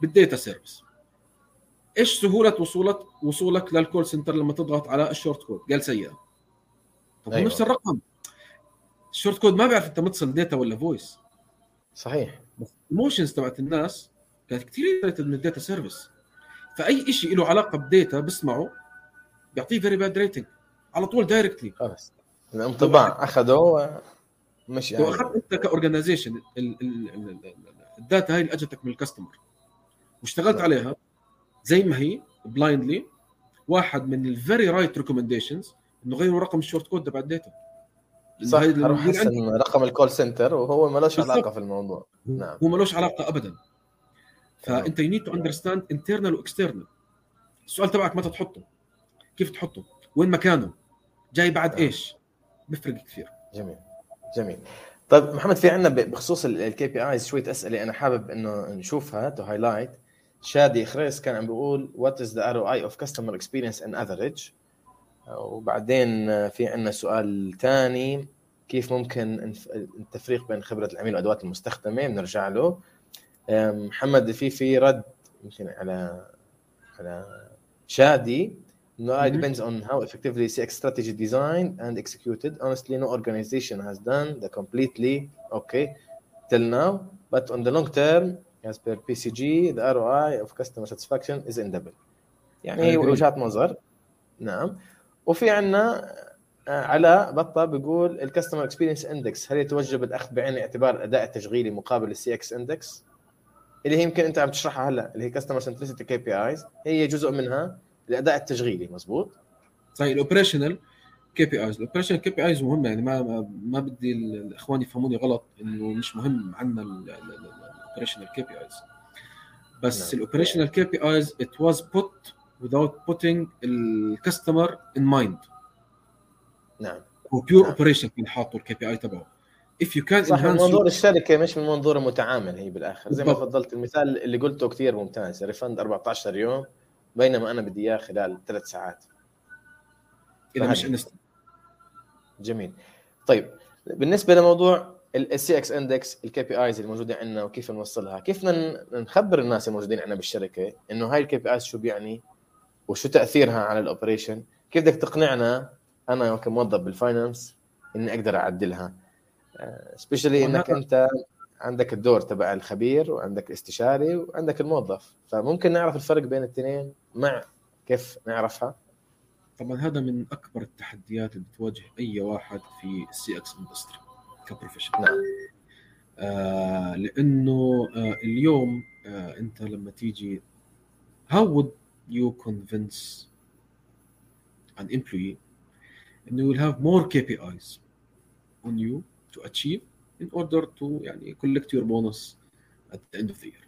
بال data service إيش سهولة وصولك وصولك لل call center لما تضغط على ال short code قال سيئة. طب هو أيوة. نفس الرقم. ال short code ما بيعرف أنت متصل data ولا voice صحيح. بس ال emotions تبعت الناس كانت كثير من ال data service فأي شيء له علاقة ب data بسمعه بيعطيه very bad rating على طول directly خلص الانطباع أخذوه. مش لو اخذت أنت ك organization ال data هاي اللي اجتك من ال customer. واشتغلت نعم. عليها زي ما هي blindly واحد من ال very right recommendations إنه غيروا رقم ال short code تبع ال data صح أروح. أحسن رقم ال call center وهو بالضبط. علاقة في الموضوع. نعم. هو ملوش علاقة ابدا. فأنت you need to understand internal و external السؤال تبعك متى تحطه؟ كيف تحطه؟ وين مكانه؟ جاي بعد. إيش؟ بيفرق كثير. جميل. جميل. طيب محمد في عندنا بخصوص ال KPIs شوية أسئلة أنا حابب إنه نشوفها to highlight شادي خريس كان عم بيقول what is the ROI of customer experience in average وبعدين في عندنا سؤال ثاني كيف ممكن التفريق بين خبرة العميل والادوات المستخدمة؟ بنرجع له. محمد في في رد يمكن على على شادي. No, it Mhm. depends on how effectively CX strategy designed and executed. Honestly, no organization has done the completely okay till now. But on the long term, as per PCG, the ROI of customer satisfaction is in double. يعني. وجهات نظر نعم وفي عندنا علاء بطه بيقول ال customer experience index هل يتوجب الاخذ بعين الاعتبار الاداء التشغيلي مقابل ال CX index اللي هي يمكن انت عم تشرحها هلا اللي هي customer centricity KPIs هي جزء منها الأداء التشغيلي مزبوط؟ طيب ال operational KPIs ال operational KPIs مهمه يعني ما ما, بدي ال- الإخوان يفهموني غلط إنه مش مهم عندنا ال operational KPIs بس نعم. ال operational KPIs it was put without putting ال customer in mind. نعم. هو pure نعم. operation كان حاطه ال KPI تبعه. If you can صح من منظور الشركة مش من منظور المتعامل هي بالآخر. زي ما. فضلت المثال اللي قلته كثير ممتاز refund 14 يوم بينما أنا بدي إياه خلال ثلاث ساعات. إذا مش فهذه. انست جميل. طيب بالنسبة لموضوع ال CX index ال KPIs الموجوده عندنا وكيف نوصلها كيف نخبر الناس الموجودين عندنا بالشركة إنه هاي ال KPIs شو بيعني وشو تأثيرها على ال operation كيف بدك تقنعنا أنا كموظف بال finance إني أقدر أعدلها؟ specially إنك وهذا- أنت عندك الدور تبع الخبير وعندك الاستشاري وعندك الموظف. فممكن نعرف الفرق بين الاثنين مع كيف نعرفها. طبعا هذا من أكبر التحديات اللي بتواجه أي واحد في ال CX industry ك professional نعم. آه لأنه آه اليوم آه أنت لما تيجي how would you convince an employee انه you'll have more KPIs on you to achieve in order to يعني collect your bonus at the end of the year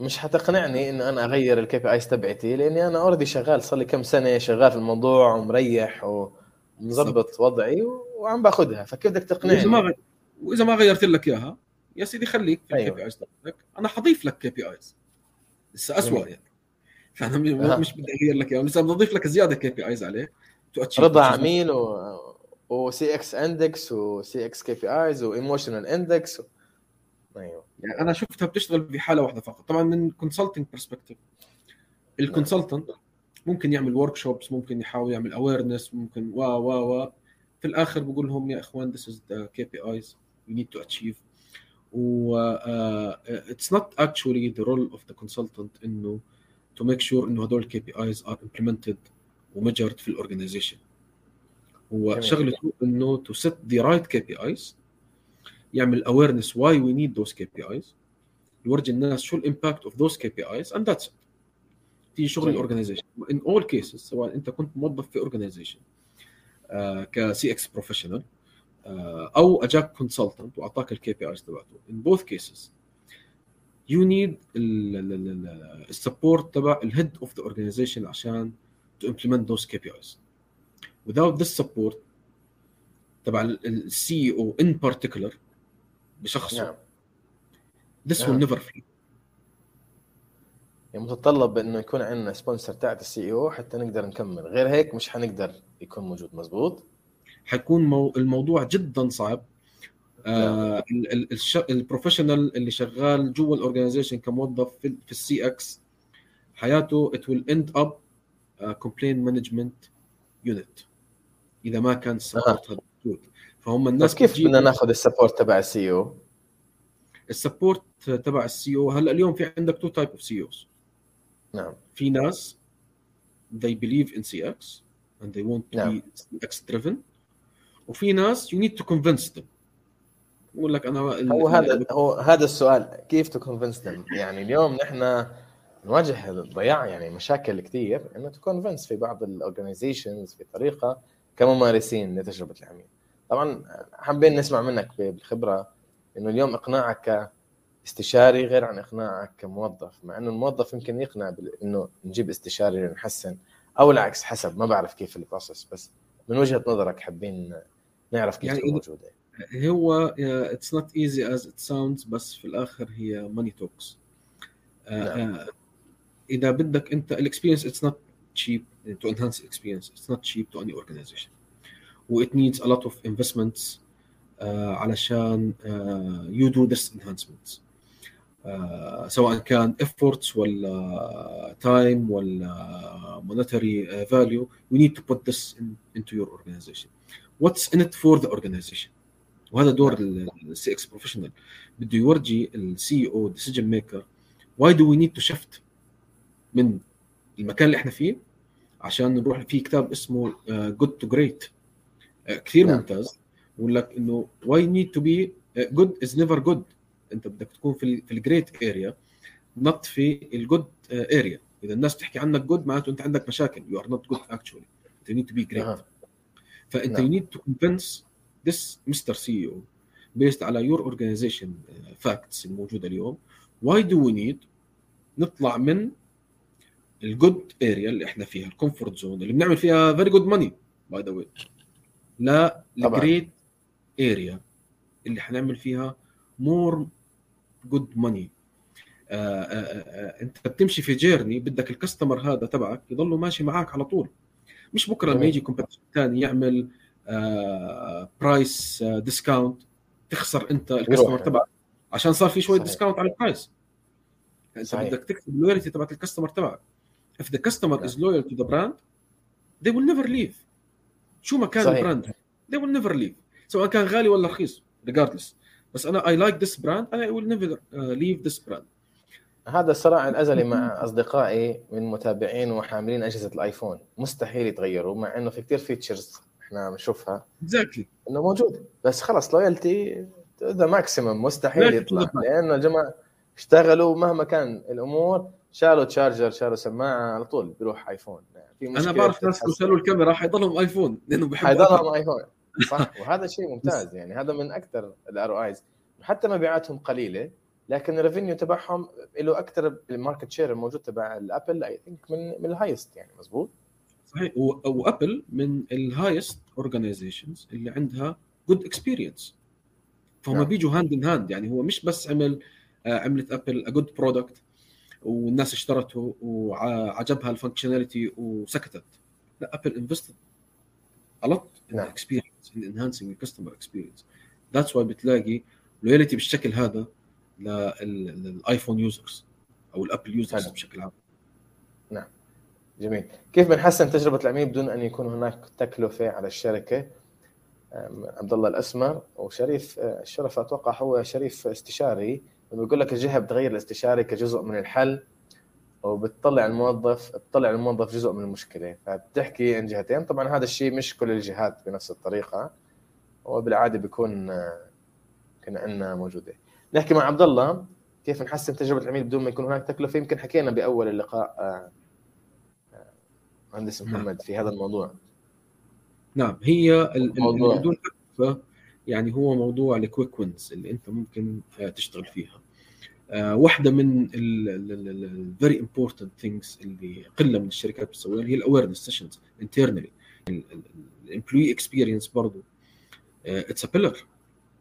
مش حتقنعني انه أنا أغير ال KPIs تبعتي لأني أنا already شغال صار لي كم سنة شغال في الموضوع ومريح ومظبط وضعي وعم باخذها فكيف بدك وإذا ما تقنعني. وإذا ما غيرت لك إياها يا سيدي خليك في أيوة. ال KPIs تبعك أنا حضيف لك KPIs لسه اسوء. يعني فأنا. مش بدي أغير لك إياها لسه بدي أضيف لك زيادة KPIs عليه رضا عميل و و CX index و CX KPIs و emotional index و... أيوه. يعني أنا شفتها بتشتغل في حالة واحدة فقط. طبعا من consulting perspective ال consultant ممكن يعمل workshops ممكن يحاول يعمل awareness ممكن و و و. في الآخر بقول لهم يا إخوان this is the KPIs we need to achieve. و uh, it's not actually the role of the consultant إنه to make sure إنه هدول الـ KPIs are implemented و measured في ال organization هو. شغلته إنه to set the right KPIs يعمل awareness why we need those KPIs يورجي الناس شو ال impact of those KPIs and that's تيجي شغل. ال organization in all cases سواء أنت كنت موظف في organization ك CX professional أو أجاك consultant وأعطاك ال KPIs تبعته in both cases you need ال support تبع ال head of the organization عشان to implement those KPIs without this support تبع ال CEO in particular بشخصه. نعم. This will نعم. never fail. يعني متطلب إنه يكون عندنا sponsor تاعت ال CEO حتى نقدر نكمل. غير هيك مش حنقدر يكون موجود مزبوط؟ حيكون مو... الموضوع جدا صعب. آه. ال professional اللي شغال جوا ال organization كموظف في, في ال CX حياته it will end up uh, complaint management unit. إذا ما كان ال support هذا موجود فهم بس الناس كيف بتجيب بدنا ناخذ ال support تبع ال CEO ال support تبع ال CEO هلأ اليوم في عندك two type of CEOs نعم. في ناس they believe in CX and they want to نعم. be CX driven وفي ناس you need to convince them. يقول لك أنا هو هذا هو هذا السؤال. كيف to convince يعني اليوم نحن نواجه ضياع يعني مشاكل كثير إنه to convince في بعض ال organizations في طريقة كممارسين لتجربة العميل. طبعا حابين نسمع منك بالخبرة إنه اليوم إقناعك كاستشاري غير عن إقناعك كموظف مع إنه الموظف يمكن يقنع إنه نجيب استشاري لنحسن أو العكس حسب ما بعرف كيف ال process بس من وجهة نظرك حابين نعرف كيف يعني موجودة. هو it's not easy as it sounds بس في الآخر هي money talks نعم. إذا بدك أنت ال experience it's not cheap to enhance experience it's not cheap to any organization it needs a lot of investments uh, علشان uh, you do this enhancements uh, سواء كان efforts ولا time ولا monetary uh, value we need to put this in, into your organization what's in it for the organization وهذا دور السي إكس بروفيشنال بده يورجي السي أو ديسيجن ميكر why do we need to shift من المكان اللي إحنا فيه عشان نروح في كتاب اسمه Good to Great كثير نعم. ممتاز بقول لك إنه why need to be good is never good أنت بدك تكون في في ال great area not في ال good area إذا الناس بتحكي عنك good معناته أنت عندك مشاكل you are not good actually انت to be great أها. فأنت نعم. you need to convince this Mr. CEO based على organization uh, facts الموجودة اليوم why do we need نطلع من ال good area اللي إحنا فيها ال comfort zone اللي بنعمل فيها very good money by the way لا. ال great area اللي حنعمل فيها more good money أنت بتمشي في journey بدك ال customer هذا تبعك يضله ماشي معك على طول مش بكرة لما. يجي competition ثاني يعمل price discount تخسر أنت ال customer يروح. تبعك عشان صار في شوية. discount على ال price انت. بدك تكسب ال loyalty تبعت ال customer تبعك if the customer is loyal to the brand they will never leave. شو ما كان صحيح. ال brand؟ They will never leave. سواء كان غالي ولا رخيص regardless. بس أنا I like this brand and I will never uh, leave this brand. هذا الصراع الازلي مع أصدقائي من متابعين وحاملين أجهزة الآيفون. مستحيل يتغيروا مع إنه في كثير features إحنا بنشوفها. Exactly. إنه موجود. بس خلص loyalty the maximum مستحيل يطلع. لأنه الجماعة اشتغلوا مهما كان الأمور شالوا charger شالوا سماعة على طول بيروح آيفون. في أنا مشكلة بعرف ناس لو. شالوا الكاميرا حيضلهم آيفون لأنه بحبوا حيضلهم آيفون. صح. وهذا شيء ممتاز يعني. هذا من أكثر ال ROIs حتى مبيعاتهم قليلة لكن ال revenue تبعهم له أكثر ال market share الموجود تبع الابل I think من من ال highest يعني. مزبوط صحيح. وابل من ال highest organizations اللي عندها good experience فهم نعم. بيجوا hand in hand يعني. هو مش بس عمل عملت ابل a good product والناس اشترته وعجبها ال functionality وسكتت. لا ابل invested a lot in نعم. the experience in enhancing the customer experience. That's why بتلاقي loyalty بالشكل هذا لل- للايفون users أو الابل users. بشكل عام. جميل. كيف بنحسن تجربة العميل بدون أن يكون هناك تكلفة على الشركة؟ عبد الله الأسمر وشريف أه، الشرف أتوقع هو شريف استشاري. بيقول لك الجهة بتغير الاستشاري كجزء من الحل وبتطلع الموظف بتطلع الموظف جزء من المشكلة. فبتحكي عن جهتين. طبعا هذا الشيء مش كل الجهات بنفس الطريقة. وبالعاده بيكون أه، كان عندنا موجودة. نحكي مع عبد الله كيف نحسن تجربة العميل بدون ما يكون هناك تكلفة. يمكن حكينا بأول اللقاء أه، أه، مهندس. محمد في هذا الموضوع. نعم هي ال- ال- موضوع. اللي بدون تكلفة يعني هو موضوع ال quick wins اللي انت ممكن آه، تشتغل فيها. آه، واحدة من ال very important things اللي قلة من الشركات بتسويها هي ال awareness sessions internally ال employee experience برضه it's a pillar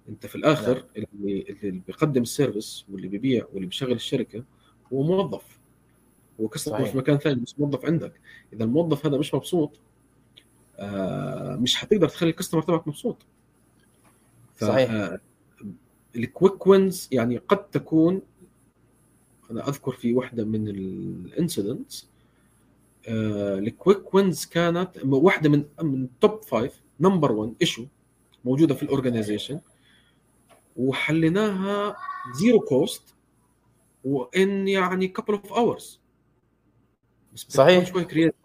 انت في الآخر نعم. اللي اللي بيقدم ال service واللي بيبيع واللي بيشغل الشركة هو موظف. هو customer في مكان ثاني بس موظف عندك. إذا الموظف هذا مش مبسوط آه مش حتقدر تخلي ال customer تبعك مبسوط. صحيح. ال quick wins يعني قد تكون أنا أذكر في واحدة من ال incidents ال quick wins كانت واحدة من من top five number 1 issue موجودة في ال organization وحليناها zero cost و in يعني couple of hours صحيح. شوي creative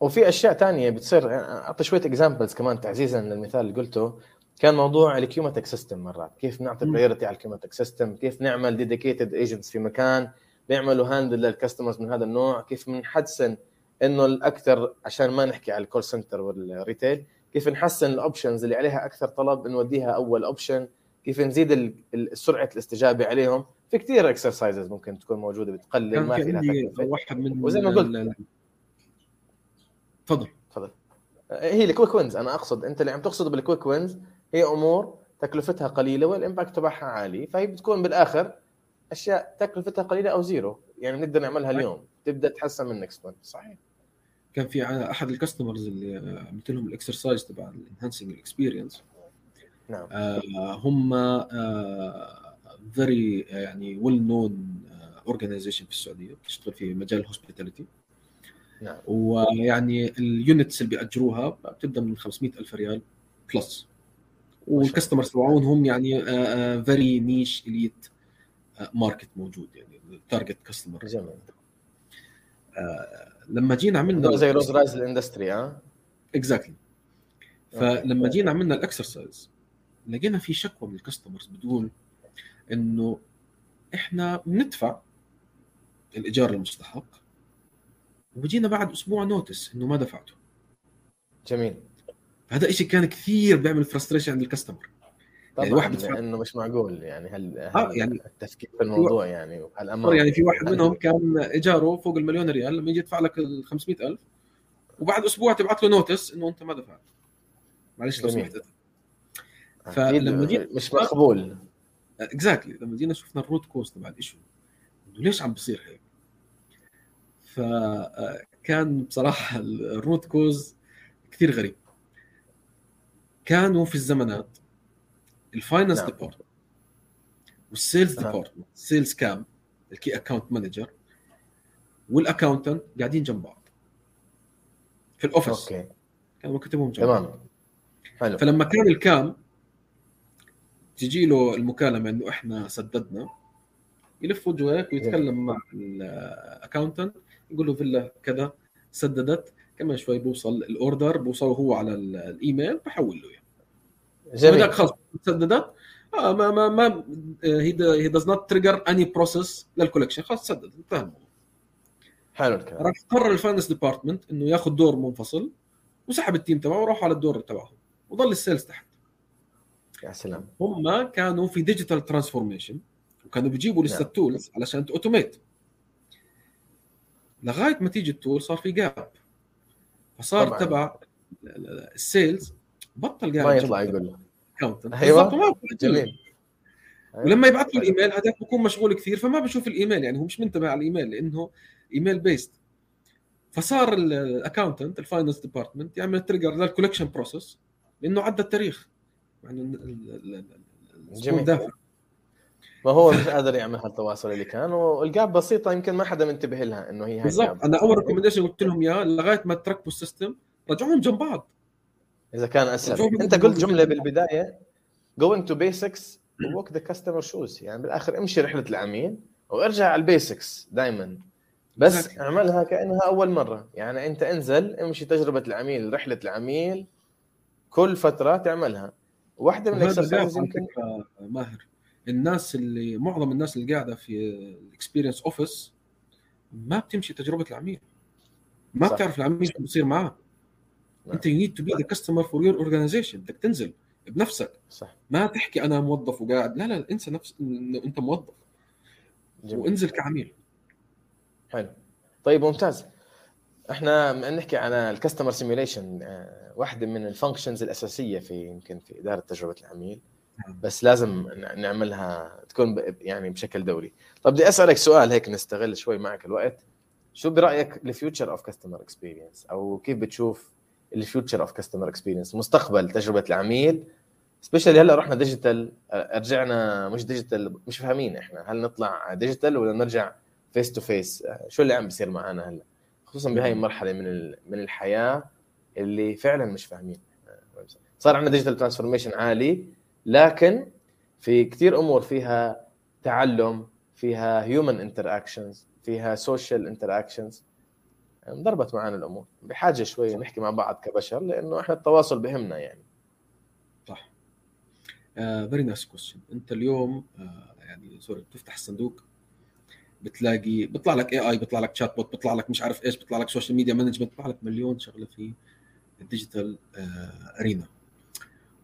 وفي أشياء ثانية بتصير أعطي شوية examples كمان تعزيزا للمثال اللي قلته. كان موضوع ال Qmatic system مرات. كيف نعطي priority على ال Qmatic system؟ كيف نعمل dedicated agents في مكان بيعملوا handle لل customers من هذا النوع؟ كيف بنحسن إنه الأكثر عشان ما نحكي على ال call center وال retail كيف نحسن ال options اللي عليها أكثر طلب؟ نوديها أول option كيف نزيد سرعة الاستجابة عليهم؟ في كثير exercises ممكن تكون موجودة بتقلل ما في لها واحد من وزي ما قلت تفضل. تفضل. هي ال quick wins أنا أقصد أنت اللي عم تقصد بال quick wins هي أمور تكلفتها قليلة وال impact تبعها عالي فهي بتكون بالآخر أشياء تكلفتها قليلة أو zero يعني بنقدر نعملها اليوم. تبدأ تحسن من next month صحيح. كان في أحد ال customers اللي عملت لهم ال exercise تبع ال enhancing ال experience نعم. آه هم very آه يعني well known organization في السعودية بتشتغل في مجال ال hospitality نعم. ويعني ال units اللي بيأجروها بتبدأ من 500 ألف ريال plus وال customers تبعون هم يعني very niche elite market موجود يعني ال target customer جميل. آه لما جينا عملنا زي Rolls-Royce ال industry ها exactly فلما جينا عملنا ال exercise لقينا في شكوى من ال customers بتقول إنه إحنا بندفع الإيجار المستحق وبجينا بعد أسبوع notice إنه ما دفعته. جميل. هذا شيء كان كثير بيعمل frustration عند ال customer طبعا يعني واحد لأنه مش معقول يعني هل, هل آه يعني التفكير في الموضوع يعني الأمان يعني في واحد منهم كان إيجاره فوق المليون ريال لما يجي يدفع لك ال 500000 وبعد أسبوع تبعت له notice إنه أنت ما دفعت. معلش لو سمحت. فلما جينا مش مقبول. exactly لما جينا شفنا ال root cause تبع ال issue إنه ليش عم بصير هيك؟ فكان بصراحة ال root cause كثير غريب. كانوا في الزمانات. ال finance نعم. department وال sales department sales KAM ال key account manager وال accountant قاعدين جنب بعض. في ال office okay. كانوا مكتبهم جنب تمام. حلو. فلما كان ال KAM تجي له المكالمة إنه إحنا سددنا يلف وجهه هيك ويتكلم مع ال accountant يقول له villa كذا سددت. كمان شوي بوصل ال order بوصل هو على الايميل بحول له اياه جميل. خلص سددت آه ما ما ما هي هي does not trigger any process لل collection خلاص سدد انتهى الموضوع. حلو الكلام. راح قرر ال finance department إنه ياخذ دور منفصل وسحب ال team تبعه وراح على الدور تبعهم وظل ال sales تحت. يا سلام. هم كانوا في digital transformation وكانوا بيجيبوا لسه ال tools نعم. علشان automate لغاية ما تيجي ال tool صار في gap فصار تبع ال sales بطل قاعد ما يطلع يقول له. أيوه. جميل. ولما يبعث له الايميل هذاك بكون مشغول كثير فما بشوف الإيميل يعني هو مش منتبه على الإيميل لأنه email based فصار ال accountant ال finance department يعمل trigger لل collection process لأنه عدى التاريخ. يعني جميل. دافع ما هو مش قادر يعمل هالتواصل اللي كان وال gap بسيطة يمكن ما حدا منتبه لها إنه هي بالضبط. أنا أول recommendation قلت لهم إياه لغاية ما تركبوا ال system رجعوهم جنب بعض. إذا كان أسهل. أنت قلت جملة بالبداية going to basics walk the customer shoes. يعني بالآخر امشي رحلة العميل وارجع على ال basics دائما بس أعملها كأنها أول مرة. يعني أنت انزل امشي تجربة العميل رحلة العميل كل فترة تعملها. واحدة من ال exercise يمكن ماهر. الناس اللي معظم الناس اللي قاعدة في ال experience office ما بتمشي تجربة العميل. ما صح. بتعرف العميل شو بصير معاه. انت you need to be the customer for your organization بدك تنزل بنفسك. صح. ما تحكي أنا موظف وقاعد. لا لا انسى نفس انه انت موظف. جميل. وانزل كعميل. حلو. طيب ممتاز. إحنا نحكي عن ال customer simulation واحدة من ال functions الأساسية في يمكن في إدارة تجربة العميل. بس لازم نعملها تكون يعني بشكل دوري. طب بدي أسألك سؤال هيك نستغل شوي معك الوقت. شو برأيك ال future of customer experience أو كيف بتشوف ال future of customer experience مستقبل تجربة العميل. especially هلأ رحنا digital رجعنا مش digital مش فاهمين إحنا هل نطلع digital ولا نرجع face to face شو اللي عم بيصير معنا هلأ؟ خصوصا بهاي المرحلة من من الحياة اللي فعلا مش فاهمين. صار عندنا digital transformation عالي لكن في كثير أمور فيها تعلم فيها human interactions فيها social interactions انضربت معنا الأمور. بحاجة شوي نحكي مع بعض كبشر لأنه إحنا التواصل بهمنا يعني. صح. very nice question أنت اليوم آه يعني sorry بتفتح الصندوق بتلاقي بيطلع لك AI بيطلع لك chatbot بيطلع لك مش عارف إيش بيطلع لك social media management بيطلع لك مليون شغلة في ال digital آه arena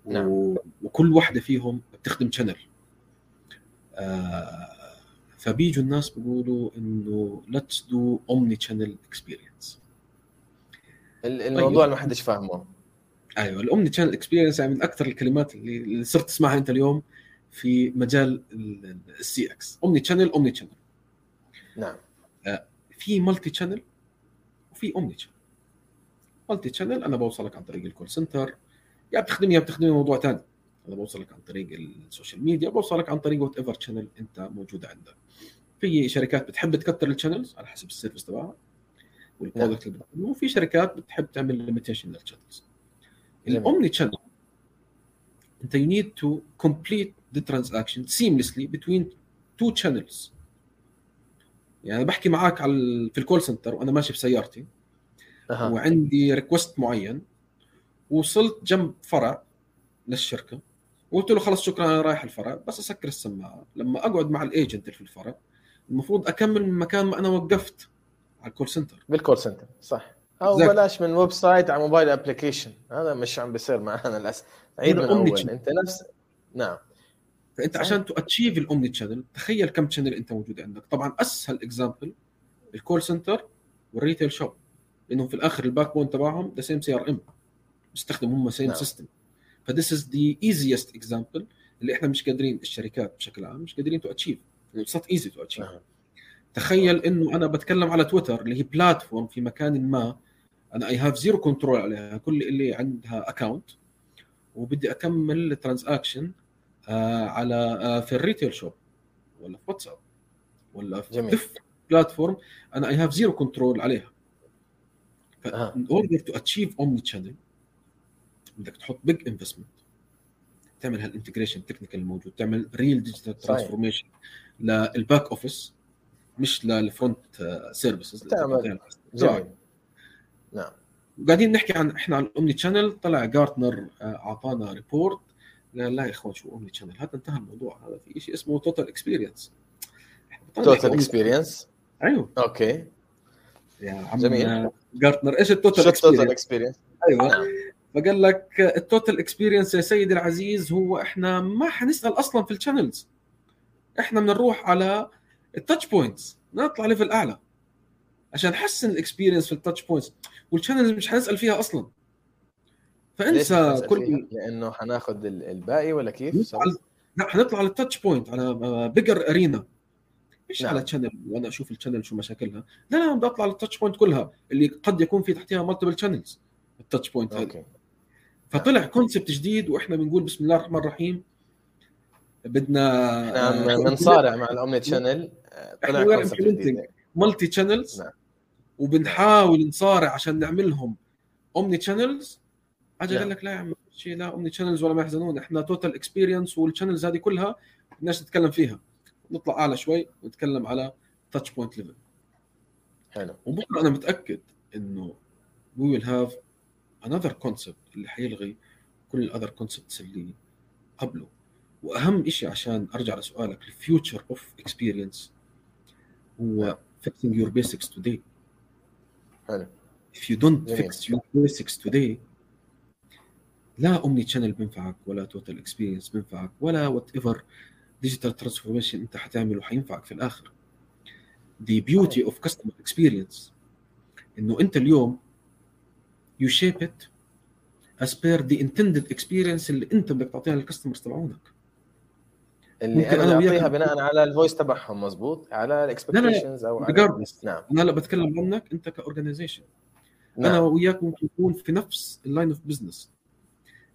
نعم. و... وكل واحدة فيهم بتخدم channel آه فبيجوا الناس بيقولوا إنه let's do omni channel experience ال- الموضوع اللي ما حدش فاهمه. أيوه ال omni channel experience يعني من أكثر الكلمات اللي اللي صرت تسمعها أنت اليوم في مجال ال CX omni channel omni channel نعم. في multi channel وفي omni channel multi channel أنا بوصلك عن طريق ال call center يا بتخدمني يا بتخدمني موضوع ثاني أنا بوصلك عن طريق ال social media بوصلك عن طريق whatever channel انت موجوده عندك في شركات بتحب تكتر ال channels على حسب ال service تبعها وال product اللي بتقدمه وفي شركات بتحب تعمل limitation لل channels. ال omni channel انت you need to complete the transaction seamlessly between two channels. يعني بحكي معك على في ال call center وأنا ماشي بسيارتي أها. وعندي request معين وصلت جنب فرع للشركة. وقلت له خلص شكرا أنا رايح الفرع. بس أسكر السماعة. لما أقعد مع ال agent اللي في الفرع المفروض أكمل من مكان ما أنا وقفت على ال call center بال call center صح. أو Exactly. بلاش من website على mobile application هذا مش عم بيصير معنا للأسف. عيد من أول. أنت نفس نعم. فأنت صحيح. عشان ت achieve ال omni channel تخيل كم channel أنت موجود عندك. طبعا أسهل example ال call center وال retail shop لأنهم في الآخر ال backbone تبعهم the same CRM بيستخدموا هم same نعم. system ف this is the easiest example اللي إحنا مش قادرين الشركات بشكل عام مش قادرين to achieve it's not easy to achieve. تخيل إنه أنا بتكلم على تويتر اللي هي platform في مكان ما أنا I have zero control عليها كل اللي عندها account وبدي أكمل transaction على آه في ال retail shop ولا في واتساب ولا في جميل. platform أنا I have zero control عليها. in order to achieve omni channel بدك تحط big investment تعمل هال integration technical الموجود تعمل real digital. transformation لل back office مش لل front services تعمل. نعم. قاعدين نحكي عن إحنا عن ال omni channel طلع جارتنر آه، أعطانا report قال لا يا إخوان شو omni channel هذا انتهى الموضوع. هذا في شيء اسمه total experience total experience أيوه. okay. يا عم جميل. آه، جارتنر إيش شو ال total experience أيوه. نعم. فقال لك ال total experience يا سيدي العزيز هو إحنا ما حنسأل أصلا في ال channels إحنا بنروح على ال touch points نطلع level أعلى. عشان نحسن ال experience في ال touch points وال channels مش حنسأل فيها أصلا. فأنسى كل؟ لأنه حناخذ ال- الباقي ولا كيف؟ على- لا حنطلع على ال touch point على bigger arena مش نعم. على channel وأنا أشوف ال channel شو مشاكلها. لا لا بدي اطلع على ال touch point كلها اللي قد يكون في تحتها multiple channels ال touch point okay. فطلع concept جديد وإحنا بنقول بسم الله الرحمن الرحيم. بدنا إحنا عم نصارع مع ال omni channel طلع إحنا concept. جديد. multi channels نعم. وبنحاول نصارع عشان نعملهم omni channels اجى. قال لك لا يا عم شيء لا omni channels ولا ما يحزنون. إحنا total experience وال channels هذه كلها بدناش نتكلم فيها. نطلع أعلى شوي ونتكلم على touch point level حلو. وبكرة أنا متأكد إنه we will have another concept اللي حيلغي كل ال other concepts اللي قبله. وأهم شيء عشان أرجع لسؤالك ال future of experience هو fixing your basics today. حلو. If you don't جميل. fix your basics today لا omni channel بينفعك ولا total experience بينفعك ولا whatever digital transformation أنت حتعمله حينفعك في الآخر. The beauty of customer experience إنه أنت اليوم you shape it as per the intended experience اللي انت بدك تعطيها لل customers تبعونك. اللي أنا اعطيها بناء على ال voice تبعهم مزبوط على ال expectations أو على نعم. أنا لا بتكلم عنك أنت ك organization نعم. أنا وياك ممكن نكون في نفس ال line of business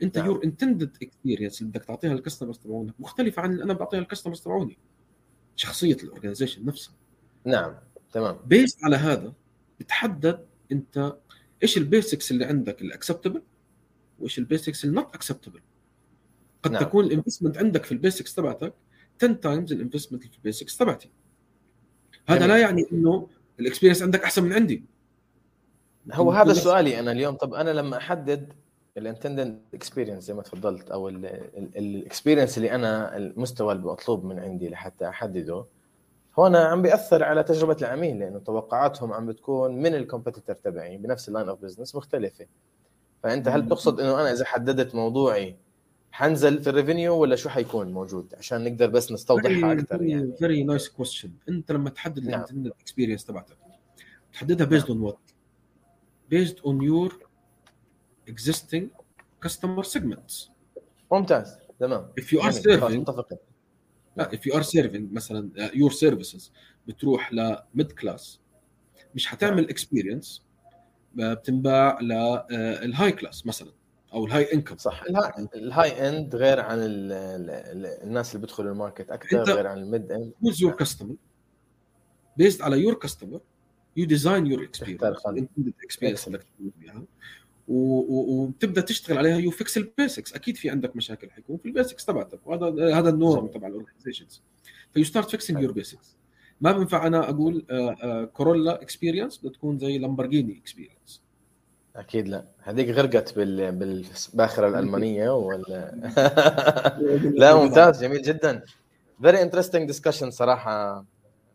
أنت نعم. your intended experience اللي بدك تعطيها لل customers تبعونك مختلفة عن اللي أنا بعطيها لل customers تبعوني. شخصية ال organization نفسها. نعم تمام. based على هذا بتحدد أنت إيش ال basics اللي عندك ال acceptable وإيش ال basics ال not acceptable قد نعم. تكون ال investment عندك في ال basics تبعتك 10 times ال investment في ال basics تبعتي. هذا جميل. لا يعني إنه ال experience عندك أحسن من عندي. هو هذا سؤالي أنا اليوم. طب أنا لما أحدد ال intended experience زي ما تفضلت أو ال experience اللي أنا المستوى اللي مطلوب من عندي لحتى أحدده هون عم بيأثر على تجربة العميل لأنه توقعاتهم عم بتكون من ال competitor تبعي بنفس ال line of business مختلفة. فأنت هل تقصد إنه أنا إذا حددت موضوعي حنزل في ال revenue ولا شو حيكون موجود؟ عشان نقدر بس نستوضحها أكثر يعني. Very nice question أنت لما تحدد نعم. ال experience تبعتك تحددها based on what based on your existing customer segments. ممتاز تمام. If you are serving لا if you are serving مثلا uh, your services بتروح ل mid class مش حتعمل experience بتنباع لل high class مثلا أو ال high income صح. ال high end غير عن ال ال الناس اللي بيدخلوا الماركت أكثر غير عن ال mid and who's your customer based على your customer you design your experience. Experience وبتبدأ تشتغل عليها. you fix ال basics أكيد في عندك مشاكل. حيكون في ال basics تبعتك وهذا هذا ال norm تبع ال organizations ف you start fixing your basics ما بينفع أنا أقول Corolla experience بتكون زي Lamborghini experience أكيد لا. هذيك غرقت بال... بالباخرة الألمانية ولا لا ممتاز. جميل جدا. Very interesting discussion صراحة.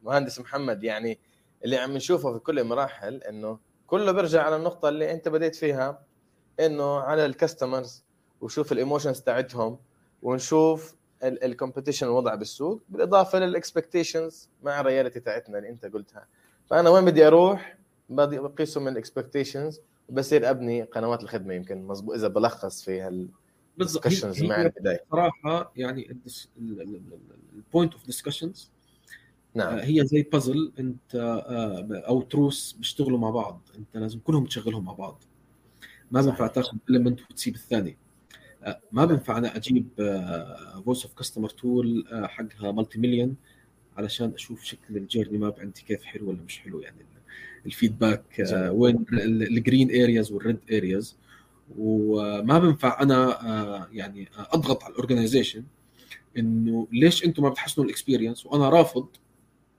مهندس محمد يعني اللي عم نشوفه في كل المراحل إنه كله بيرجع على النقطة اللي أنت بديت فيها. إنه على ال customers وشوف ال emotions تاعتهم ونشوف ال competition الوضع بالسوق بالإضافة لل expectations مع ال reality تاعتنا اللي أنت قلتها. فأنا وين بدي أروح؟ بقيسه من ال expectations وبصير أبني قنوات الخدمة يمكن مظبوط إذا بلخص في هال بالضبط. مع البداية. صراحة يعني ال point of discussions نعم. هي زي بازل أنت آه، أو تروس بيشتغلوا مع بعض. أنت لازم كلهم تشغلهم مع بعض. ما بينفع تاخذ element وتسيب الثاني. آه، ما بينفع أنا أجيب voice of customer tool حقها multi million علشان أشوف شكل ال journey map عندي كيف حلو ولا مش حلو. يعني ال feedback آه، وين ال green areas وال red areas وما بينفع أنا يعني أضغط على ال organization إنه ليش أنتم ما بتحسنوا ال experience وأنا رافض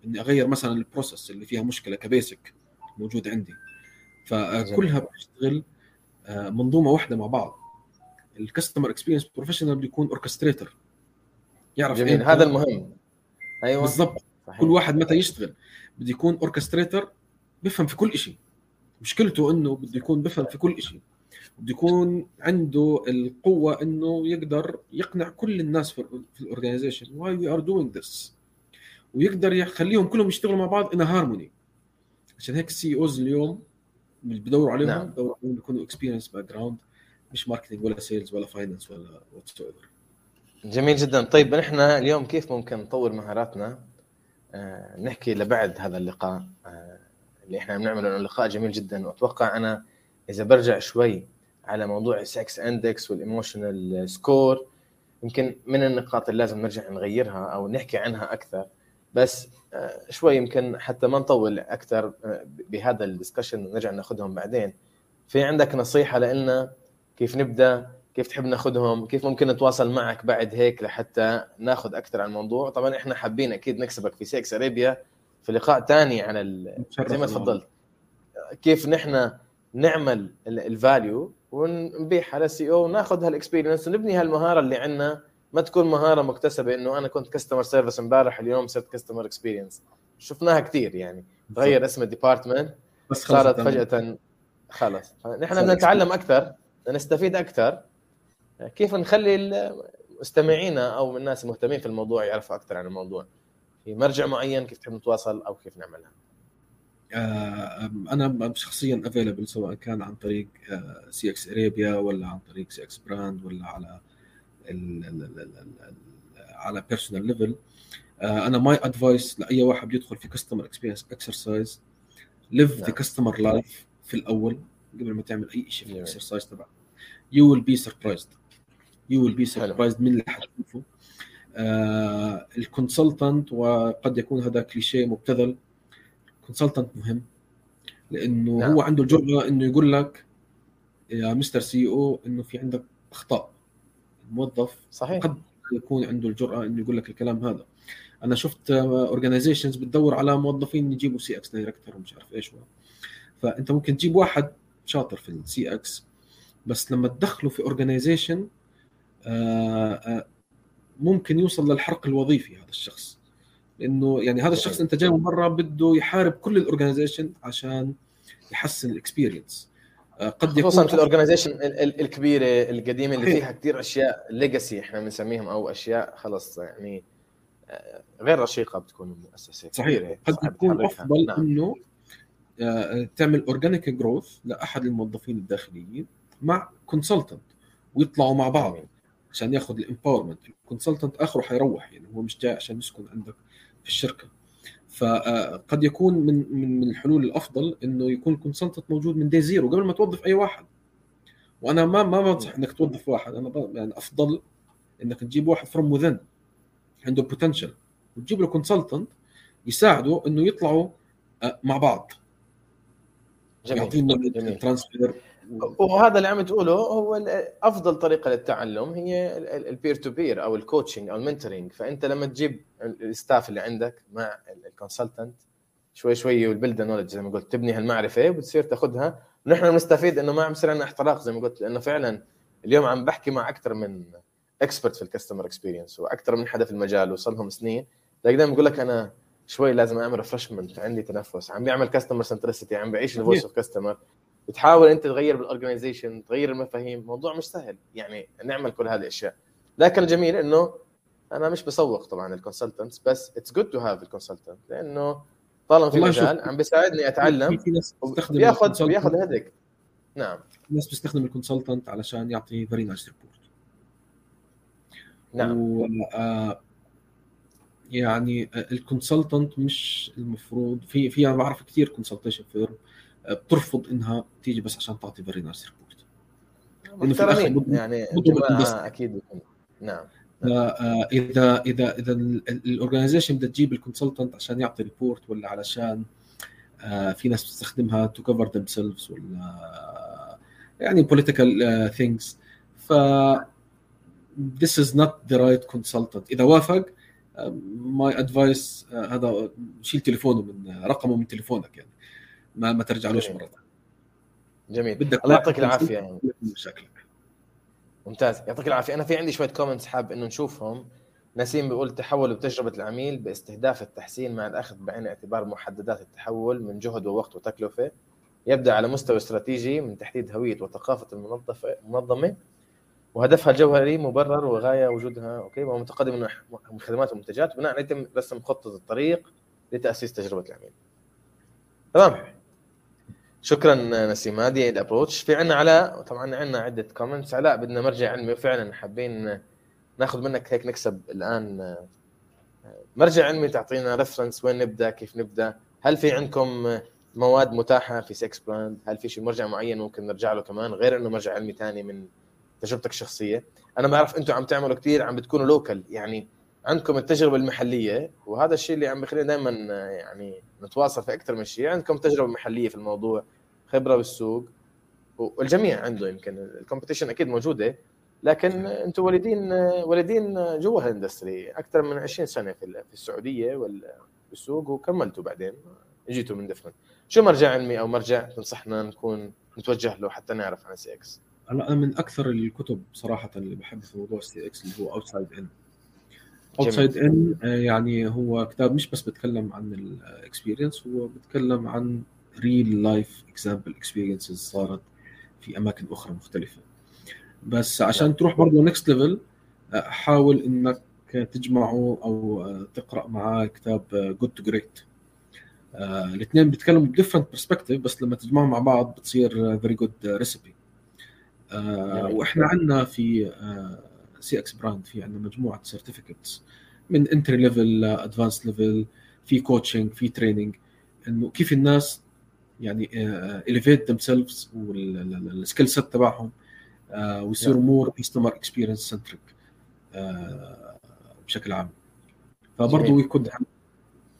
إني أغير مثلا ال process اللي فيها مشكلة ك basic موجود عندي. فكلها بتشتغل آه، منظومة واحدة مع بعض. ال customer experience professional بده يكون orchestrator يعرف جميل. هذا المهم. أيوه. بالضبط. كل واحد متى يشتغل. بده يكون orchestrator بفهم في كل شيء مشكلته إنه بده يكون بفهم في كل شيء بده يكون عنده القوة إنه يقدر يقنع كل الناس في ال organization why we are doing this ويقدر يخليهم كلهم يشتغلوا مع بعض in harmony عشان هيك ال CEOs اليوم اللي بدوروا عليهم نعم. بدوروا عليهم يكونوا experience background مش marketing ولا sales ولا finance ولا What's جميل جدا. طيب نحن اليوم كيف ممكن نطور مهاراتنا؟ آه نحكي لبعد هذا اللقاء. آه اللي إحنا بنعمله لقاء جميل جدا. وأتوقع أنا إذا برجع شوي على موضوع ال CX Index وال emotional score يمكن من النقاط اللي لازم نرجع نغيرها أو نحكي عنها أكثر. بس آه، شوي يمكن حتى ما نطول أكثر آه، بهذا ال discussion نرجع ناخذهم بعدين. في عندك نصيحة لنا كيف نبدأ كيف تحب ناخذهم كيف ممكن نتواصل معك بعد هيك لحتى ناخذ أكثر عن الموضوع؟ طبعا إحنا حابين أكيد نكسبك في CX Arabia في لقاء ثاني عن زي ما تفضلت. كيف نحن نعمل ال value ونبيعها على ال CEO وناخذ هال experience ونبني هالمهارة اللي عندنا ما تكون مهارة مكتسبة إنه أنا كنت customer service امبارح اليوم صرت customer experience شفناها كثير يعني. تغير اسم ال department بس صارت فجأة خلص. نحن بدنا نتعلم أكثر نستفيد أكثر. كيف نخلي المستمعين أو الناس المهتمين في الموضوع يعرفوا أكثر عن الموضوع؟ في مرجع معين كيف تحب نتواصل أو كيف نعملها؟ آه، أنا شخصيا available سواء كان عن طريق CX Arabia ولا عن طريق CX brand ولا على على personal level أنا my advice لأي واحد بيدخل في customer experience exercise live the customer life في الأول قبل ما تعمل أي شيء في ال exercise تبعك. you will be surprised you will be surprised من اللي حتشوفه. آه ال consultant وقد يكون هذا كليشيه مبتذل ال consultant مهم لأنه نعم. هو عنده الجرأة إنه يقول لك يا Mr. CEO إنه في عندك أخطاء. الموظف صحيح. قد يكون عنده الجرأة إنه يقول لك الكلام هذا. أنا شفت organizations بتدور على موظفين يجيبوا CX director ومش عارف إيش هو. فأنت ممكن تجيب واحد شاطر في ال CX بس لما تدخله في organization آه، آه، ممكن يوصل للحرق الوظيفي هذا الشخص. لأنه يعني هذا الشخص أنت جاي من برا بده يحارب كل ال organization عشان يحسن ال experience آه، قد يكون خصوصا في الاورجنايزيشن الكبيرة القديمة اللي فيها كثير أشياء legacy إحنا بنسميهم أو أشياء خلص يعني غير رشيقة بتكون المؤسسه صحيح. قد يكون أفضل نعم. إنه تعمل organic growth لأحد الموظفين الداخليين مع consultant ويطلعوا مع بعض عشان ياخذ ال empowerment ال consultant آخره حيروح يعني هو مش جاي عشان يسكن عندك في الشركة. فقد يكون من من من الحلول الأفضل إنه يكون ال consultant موجود من day zero قبل ما توظف أي واحد. وأنا ما ما بنصح إنك توظف واحد. أنا يعني أفضل إنك تجيب واحد from within عنده potential وتجيب له consultant يساعده إنه يطلعوا آه، مع بعض. جميل يعطينا transfer وهذا اللي عم تقوله هو أفضل طريقة للتعلم هي ال peer to peer أو ال coaching أو ال mentoring فأنت لما تجيب ال staff اللي عندك مع ال consultant شوي شوي وال build knowledge زي ما قلت تبني هالمعرفة وبتصير تاخذها ونحن بنستفيد إنه ما عم يصير عندنا احتراق زي ما قلت لأنه فعلا اليوم عم بحكي مع أكثر من expert في ال customer experience وأكثر من حدا في المجال وصل لهم سنين. دائما بقول لك أنا شوي لازم أعمل refreshment عندي تنفس عم بيعمل customer centricity عم بعيش ال voice of customer بتحاول أنت تغير بال organization تغير المفاهيم. موضوع مش سهل. يعني نعمل كل هذه الأشياء. لكن الجميل إنه أنا مش بسوق طبعا ال consultants بس it's good to have ال consultant لأنه طالما في مجال عم بيساعدني أتعلم بياخذ بياخذ هيدك نعم. في ناس بتستخدم ال consultant علشان يعطي very nice report نعم. و... آه يعني ال consultant مش المفروض في في أنا بعرف كثير consultation firm بترفض إنها تيجي بس عشان تعطي very nice report لأنه في الآخر يعني جماعة أكيد. نعم. آه، اذا اذا إذا ال organization بدها تجيب ال consultant عشان يعطي report ولا علشان آه، في ناس بتستخدمها to cover themselves ولا يعني political things ف this is not the right consultant. إذا وافق my advice هذا شيل تليفونه من رقمه من تليفونك يعني. ما ما ترجعلوش مرة ثانية. جميل. بدك الله يعطيك العافية. يعني مشاكلك ممتاز. يعطيك العافية. أنا في عندي شوية comments حاب إنه نشوفهم. نسيم بيقول تحول بتجربة العميل باستهداف التحسين مع الأخذ بعين الاعتبار محددات التحول من جهد ووقت وتكلفة. يبدأ على مستوى استراتيجي من تحديد هوية وثقافة المنظمة المنظمة. وهدفها الجوهري مبرر وغاية وجودها. okay؟ وهو متقدم من خدمات ومنتجات. بناء يتم رسم خطه الطريق لتأسيس تجربة العميل. تمام؟ شكرا نسيم. هذه ال approach في عندنا علاء طبعا عندنا عدة comments علاء بدنا مرجع علمي وفعلا حابين ناخذ منك هيك نكسب الآن. مرجع علمي تعطينا reference وين نبدأ كيف نبدأ. هل في عندكم مواد متاحة في CX Brand هل في شيء مرجع معين ممكن نرجع له كمان؟ غير إنه مرجع علمي ثاني من تجربتك الشخصية. أنا بعرف أنتم عم تعملوا كثير عم بتكونوا لوكال يعني عندكم التجربة المحلية وهذا الشيء اللي عم بخلينا دائما يعني نتواصل في أكثر من شيء عندكم تجربة محلية في الموضوع خبرة بالسوق. والجميع عنده يمكن الكومبيتيشن أكيد موجودة لكن أنتم والدين والدين جوا هالاندستري أكثر من 20 سنة في السعودية والسوق وكملتوا بعدين اجيتوا من دفن. شو مرجع علمي أو مرجع تنصحنا نكون نتوجه له حتى نعرف عن CX؟ أنا من أكثر الكتب صراحة اللي بحب في موضوع CX اللي هو outside in outside in يعني هو كتاب مش بس بتكلم عن ال experience هو بتكلم عن real life example experiences صارت في أماكن أخرى مختلفة. بس عشان تروح برضه next level حاول إنك تجمعه أو تقرأ معاه كتاب Good to Great الاثنين بيتكلموا ب different perspective بس لما تجمعهم مع بعض بتصير very good recipe وإحنا عندنا في CX Brand في عندنا مجموعة certificates من entry level advanced level في coaching في training إنه كيف الناس يعني elevate themselves وال skill set تبعهم ويصيروا more customer experience centric بشكل عام. فبرضه يكون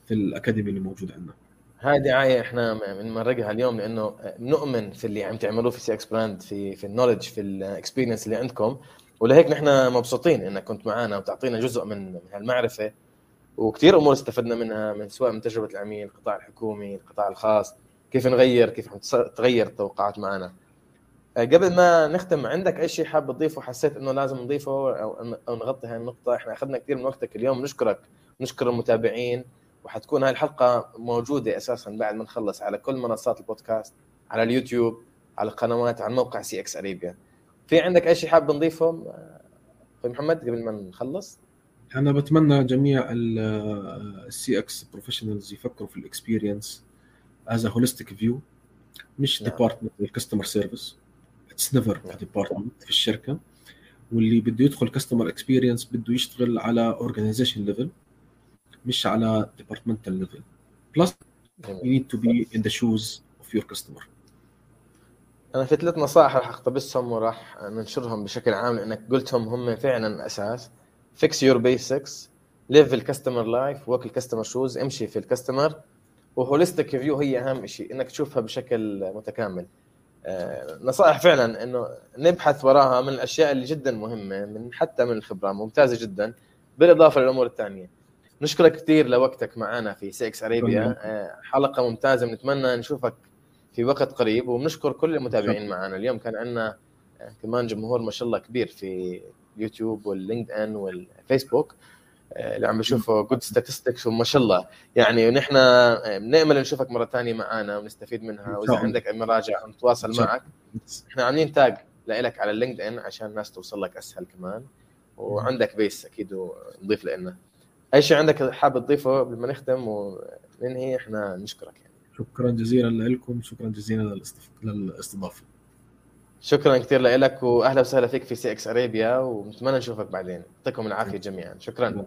في ال academy اللي موجود عندنا. هاي دعايه إحنا بنمرقها اليوم لأنه نؤمن في اللي عم تعملوه في CX Brand في في ال knowledge في ال experience اللي عندكم. ولهيك نحن مبسوطين إنك كنت معنا وتعطينا جزء من من هالمعرفة وكثير أمور استفدنا منها من سواء من تجربة العميل القطاع الحكومي القطاع الخاص. كيف نغير كيف تغير التوقعات معنا. آه، قبل ما نختم عندك أي شيء حاب تضيفه حسيت إنه لازم نضيفه أو نغطي هاي النقطة؟ إحنا أخذنا كثير من وقتك اليوم نشكرك. نشكر المتابعين وحتكون هاي الحلقة موجودة أساسا بعد ما نخلص على كل منصات البودكاست على اليوتيوب على القنوات على موقع CX Arabia. في عندك أي شيء حاب نضيفه؟ أخوي محمد قبل ما نخلص؟ أنا بتمنى جميع ال CX professionals يفكروا في ال experience as holistic view مش department ال customer service it's never department في الشركة. واللي بده يدخل customer experience بده يشتغل على organization level مش على departmental level. Plus you need to be in the shoes of your customer. أنا في ثلاث نصائح راح أقتبسهم وراح ننشرهم بشكل عام لأنك قلتهم هم فعلا أساس. Fix your basics. Live ال customer life walk ال customer shoes امشي في ال customer و holistic view هي أهم شيء إنك تشوفها بشكل متكامل. آه، نصائح فعلا إنه نبحث وراها من الأشياء اللي جدا مهمة من حتى من الخبرة ممتازة جدا بالإضافة للأمور الثانية. نشكرك كثير لوقتك معنا في CX Arabia آه، حلقة ممتازة بنتمنى نشوفك في وقت قريب وبنشكر كل المتابعين معنا. اليوم كان عندنا آه، كمان جمهور ما شاء الله كبير في اليوتيوب وال LinkedIn والفيسبوك. اللي عم بشوفوا good statistics وما شاء الله. يعني ونحن بنامل نشوفك مرة ثانية معنا ونستفيد منها. وإذا عندك أي مراجع نتواصل معك إحنا عاملين tag لك على ال LinkedIn عشان الناس توصل لك أسهل كمان. وعندك بيس أكيد ونضيف لنا. أي شيء عندك حابب تضيفه قبل ما نختم وننهي إحنا نشكرك يعني. شكرا جزيلا لكم شكرا جزيلا للاستضافة. شكرا كثير لك واهلا وسهلا فيك في CX Arabia ونتمنى نشوفك بعدين. يعطيكم العافية جميعا. شكرا.